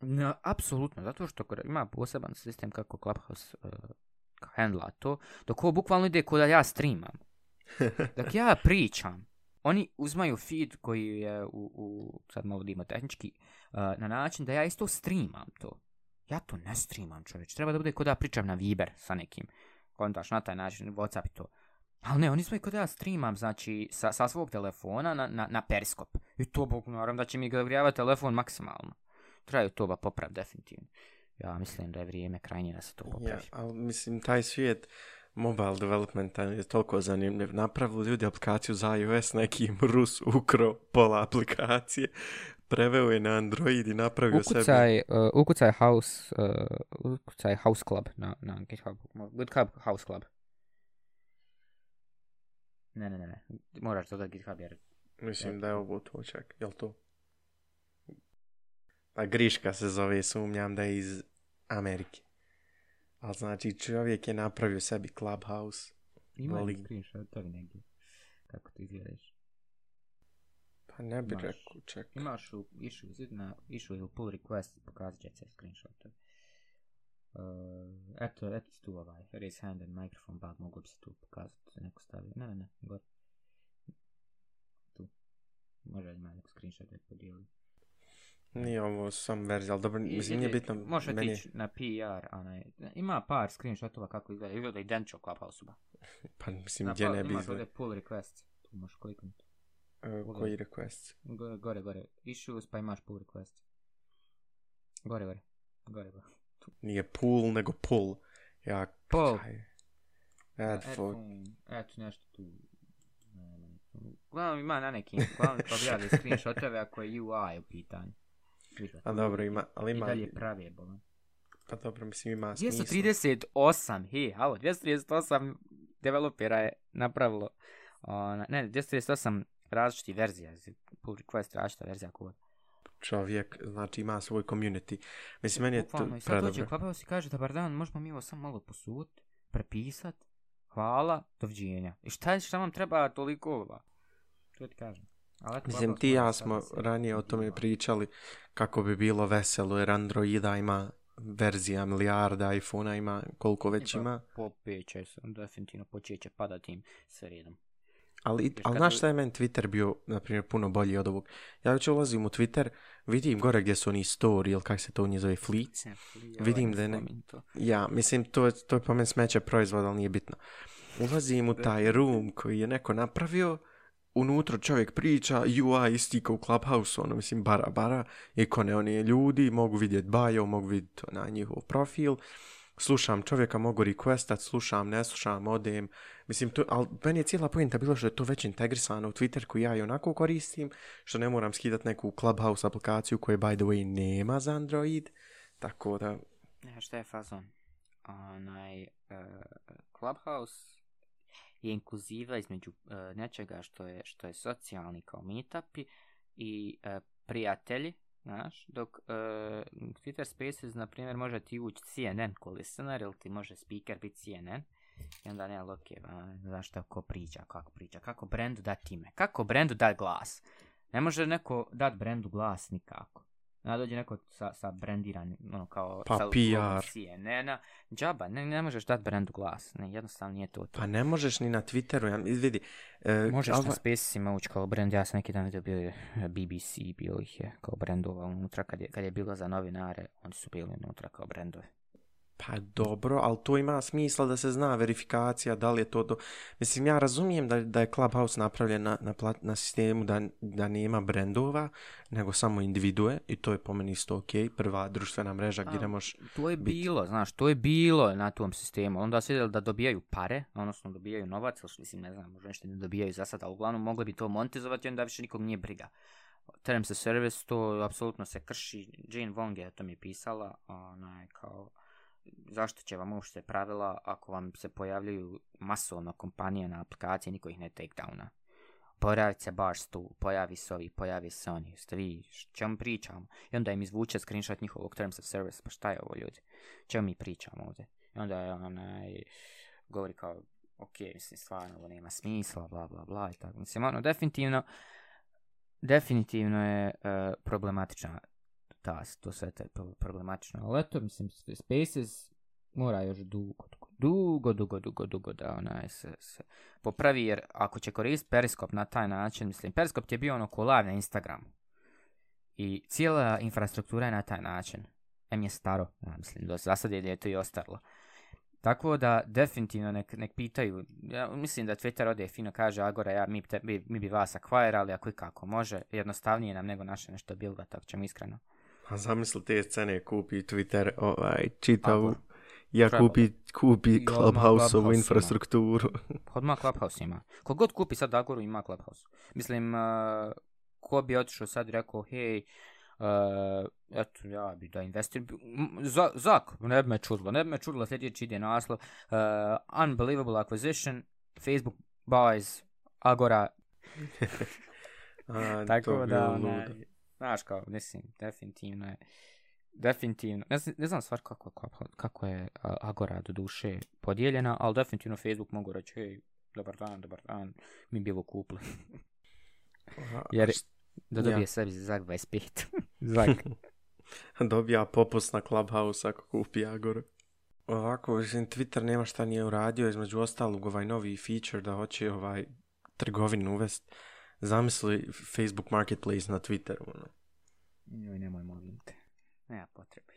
No, apsolutno, zato što ima poseban sistem kako Clubhouse uh, handla to, dok ovo bukvalno ide kod da ja streamam. dok ja pričam, oni uzmaju feed koji je u, u sad malo dima tehnički, uh, na način da ja isto streamam to. Ja to ne streamam, čovječ. Treba da bude kod da pričam na Viber sa nekim. Kontaš na taj način, Whatsapp i to. Ali ne, oni smo i kod ja streamam, znači, sa, sa svog telefona na, na, na periskop. I to, Bog, naravno, da će mi gledavljava telefon maksimalno. Traju to ba poprav, definitivno. Ja mislim da je vrijeme krajnje da se to popravi. Ja, ali mislim, taj svijet... Uh, mobile development je toliko zanimljiv. Napravili ljudi aplikaciju za iOS, neki im Rus ukro pola aplikacije. Preveo je na Android i napravio ukucaj, sebe. Uh, ukucaj, house, uh, ukucaj house club na, na GitHub. GitHub house club. Ne, ne, ne, ne. Moraš dodati GitHub jer... Mislim ja. da je ovo to čak. Jel to? Pa Griška se zove, sumnjam da je iz Amerike. Ali znači čovjek je napravio sebi clubhouse. Ima li screenshotovi negdje? Kako ti izgledaš? Pa ne bih rekao, čak. Imaš u išu zidna, išu je u pull request i pokazat će se screenshotovi. Uh, eto, eto tu ovaj, raise hand and microphone bug, mogu bi se tu pokazati, neko stavio, ne, ne, ne, gore. Tu. Može li malo screenshot da je podijelio. Nije ovo sam verzija, ali dobro, I, mislim, nije bitno. Može meni... ići na PR, onaj, ima par screenshotova kako izgleda, izgleda i Dencho kao pa osoba. pa mislim, gdje pa- ne bi izgleda. Ima pull request, tu možeš kliknuti. Uh, e, koji request? Gore, gore, gore, issues, pa imaš pull request. Gore, gore, gore, gore. Tu. Nije pull, nego pull. Ja, pull. Adfog. Eto nešto tu. Uglavnom ima na nekim, uglavnom pogledali pa screenshotove ako je UI u pitanju prihvatiti. A dobro, ima, ali ima... I dalje prave bolan. Pa dobro, mislim ima smisla. 238, hej, halo, 238 developera je napravilo, ona, ne, 238 različiti verzija, pull request različita verzija kod. Čovjek, znači, ima svoj community. Mislim, meni je to predobro. I sad predobre. dođe kvapao si kaže, dobar dan, možemo mi ovo samo malo posut, prepisat, hvala, doviđenja. I šta, šta vam treba toliko ova? To ti kažem. Mislim, ti i ja smo ranije o tome pričali kako bi bilo veselo, jer Androida ima verzija milijarda, iPhone-a ima koliko već ima. Po 5, 6, 7, definitivno počeće pada tim sredom. Ali, ali znaš šta je meni Twitter bio, na primjer, puno bolji od ovog? Ja već ulazim u Twitter, vidim gore gdje su oni story, ili kak se to u njih zove, fleets. vidim da ne... Ja, mislim, to, to je po meni smeće proizvod, ali nije bitno. Ulazim u taj room koji je neko napravio, unutra čovjek priča, UI isti kao Clubhouse, ono mislim bara bara, i kone oni ljudi, mogu vidjeti bio, mogu vidjeti na njihov profil, slušam čovjeka, mogu requestat, slušam, ne slušam, odem, mislim, to, ali meni je cijela pojenta bilo što je to već integrisano u Twitter koji ja i onako koristim, što ne moram skidat neku Clubhouse aplikaciju koje, by the way, nema za Android, tako da... Ne, što je fazon? Onaj, uh, Clubhouse je inkluziva između uh, nečega što je što je socijalni kao meetupi i uh, prijatelji, znaš, dok uh, Twitter Spaces, na primjer, može ti ući CNN ko listener ili ti može speaker biti CNN i onda ne, ok, uh, znaš šta, ko priča, kako priča, kako brendu dati ime, kako brendu dati glas. Ne može neko dati brendu glas nikako. Onda dođe neko sa, sa brandiranim, ono kao... Pa sa, PR. Ne, na, džaba, ne, ne možeš dati brandu glas. Ne, jednostavno nije to, to. Pa ne možeš ni na Twitteru, ja izvidi. Uh, možeš ali... na spesima ući kao brand. Ja sam neki dan vidio bio je BBC, bio ih je kao brandova unutra. Kad je, kad je bilo za novinare, oni su bili unutra kao brandove. Pa dobro, ali to ima smisla da se zna verifikacija, da li je to do... Mislim, ja razumijem da, da je Clubhouse napravljen na, na, plat, na sistemu da, da nema brendova, nego samo individue i to je po meni isto ok, prva društvena mreža gdje pa, ne moš... To je bilo, bit. znaš, to je bilo na tom sistemu. Onda su vidjeli da dobijaju pare, odnosno dobijaju novac, ili mislim, ne znam, možda nešto ne dobijaju za sada, uglavnom mogli bi to monetizovati, onda više nikog nije briga. Terms of service, to apsolutno se krši. Jane Wong je to mi pisala, onaj, kao zašto će vam uopšte pravila ako vam se pojavljuju masovno kompanije na aplikaciji niko ih ne takedowna. Pojavi se baš tu, pojavi se ovi, pojavi se oni, ste vi, čem pričamo? I onda im izvuče screenshot njihovog terms of service, pa šta je ovo ljudi? Čem mi pričamo ovdje? I onda je onaj, govori kao, ok, mislim, stvarno ovo nema smisla, bla bla bla i tako. Mislim, ono, definitivno, definitivno je uh, problematična ta, to sve je problematično. Ali eto, mislim, Spaces mora još dugo, dugo, dugo, dugo, dugo, dugo da ona se, se popravi, jer ako će koristiti Periskop na taj način, mislim, Periskop je bio ono ko na Instagramu. I cijela infrastruktura je na taj način. M je staro, ja mislim, do sad je to i ostarlo. Tako da definitivno nek, nek pitaju, ja mislim da Twitter ode fino kaže Agora, ja, mi, te, mi, mi, bi vas akvajerali ako i kako može, jednostavnije nam nego naše nešto bilo, tako ćemo iskreno. A zamisli te scene, kupi Twitter, ovaj, čitavu, Apple. ja Treba. kupi, kupi clubhouse infrastrukturu. Odmah Clubhouse ima. Kogod kupi sad Dagoru ima Clubhouse. Mislim, uh, ko bi otišao sad rekao, hej, Uh, eto, ja bi da investiram. Zak, ne bi me čudilo. Ne bi me čudilo sljedeći ide naslov. Uh, unbelievable acquisition. Facebook buys Agora. A, Tako da, ne, Znaš kao, mislim, definitivno je. Definitivno. Ne, ne znam stvar kako, kako, kako je Agora do duše podijeljena, ali definitivno Facebook mogu reći, hej, dobar dan, dobar dan, mi bi ovo kupili. Jer da dobije ja. sebi za 25. Zag. Dobija popust na Clubhouse ako kupi Agora. Ovako, mislim, Twitter nema šta nije uradio, između ostalog ovaj novi feature da hoće ovaj trgovinu uvesti. Zamisli Facebook Marketplace na Twitteru, ono. Joj, nemoj molim te. Nema potrebe.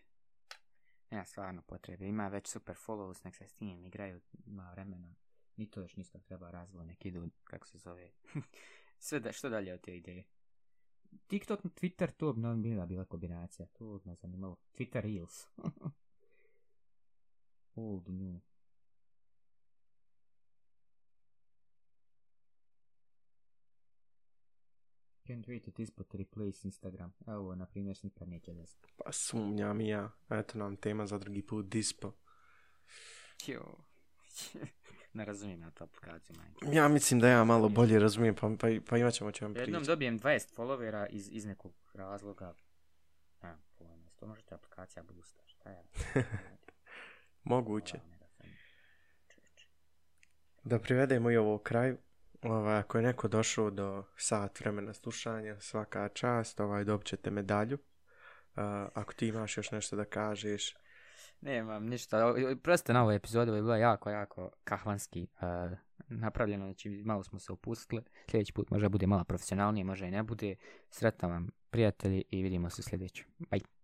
Nema stvarno potrebe. Ima već super followers, nek se s tim igraju, ima vremena. I to još nisam treba razvoj, nek idu, kako se zove. Sve da, što dalje od te ideje? TikTok, Twitter, to bi nam bila bila kombinacija. To bi me zanimalo. Twitter Reels. Old New. can tweet it ispod replace Instagram. Evo, na primjer, snika neće desiti. Pa sumnjam ja. Eto nam tema za drugi put, dispo. Jo. ne razumijem na to aplikaciju, majke. Ja mislim da ja malo bolje razumijem, pa, pa, pa imat ćemo će vam prijeći. Jednom dobijem 20 followera iz, iz nekog razloga. Ne, pojma, to možete aplikacija boosta, šta ja? Moguće. Da privedemo i ovo kraju. Ovaj, ako je neko došao do sat vremena slušanja, svaka čast, ovaj, dobćete medalju. Uh, ako ti imaš još nešto da kažeš, Nemam ništa. Proste na ovoj epizodi je bila jako, jako kahvanski uh, napravljeno. Znači, malo smo se opustili. Sljedeći put možda bude malo profesionalnije, možda i ne bude. Sretan vam, prijatelji, i vidimo se sljedeću. Bye.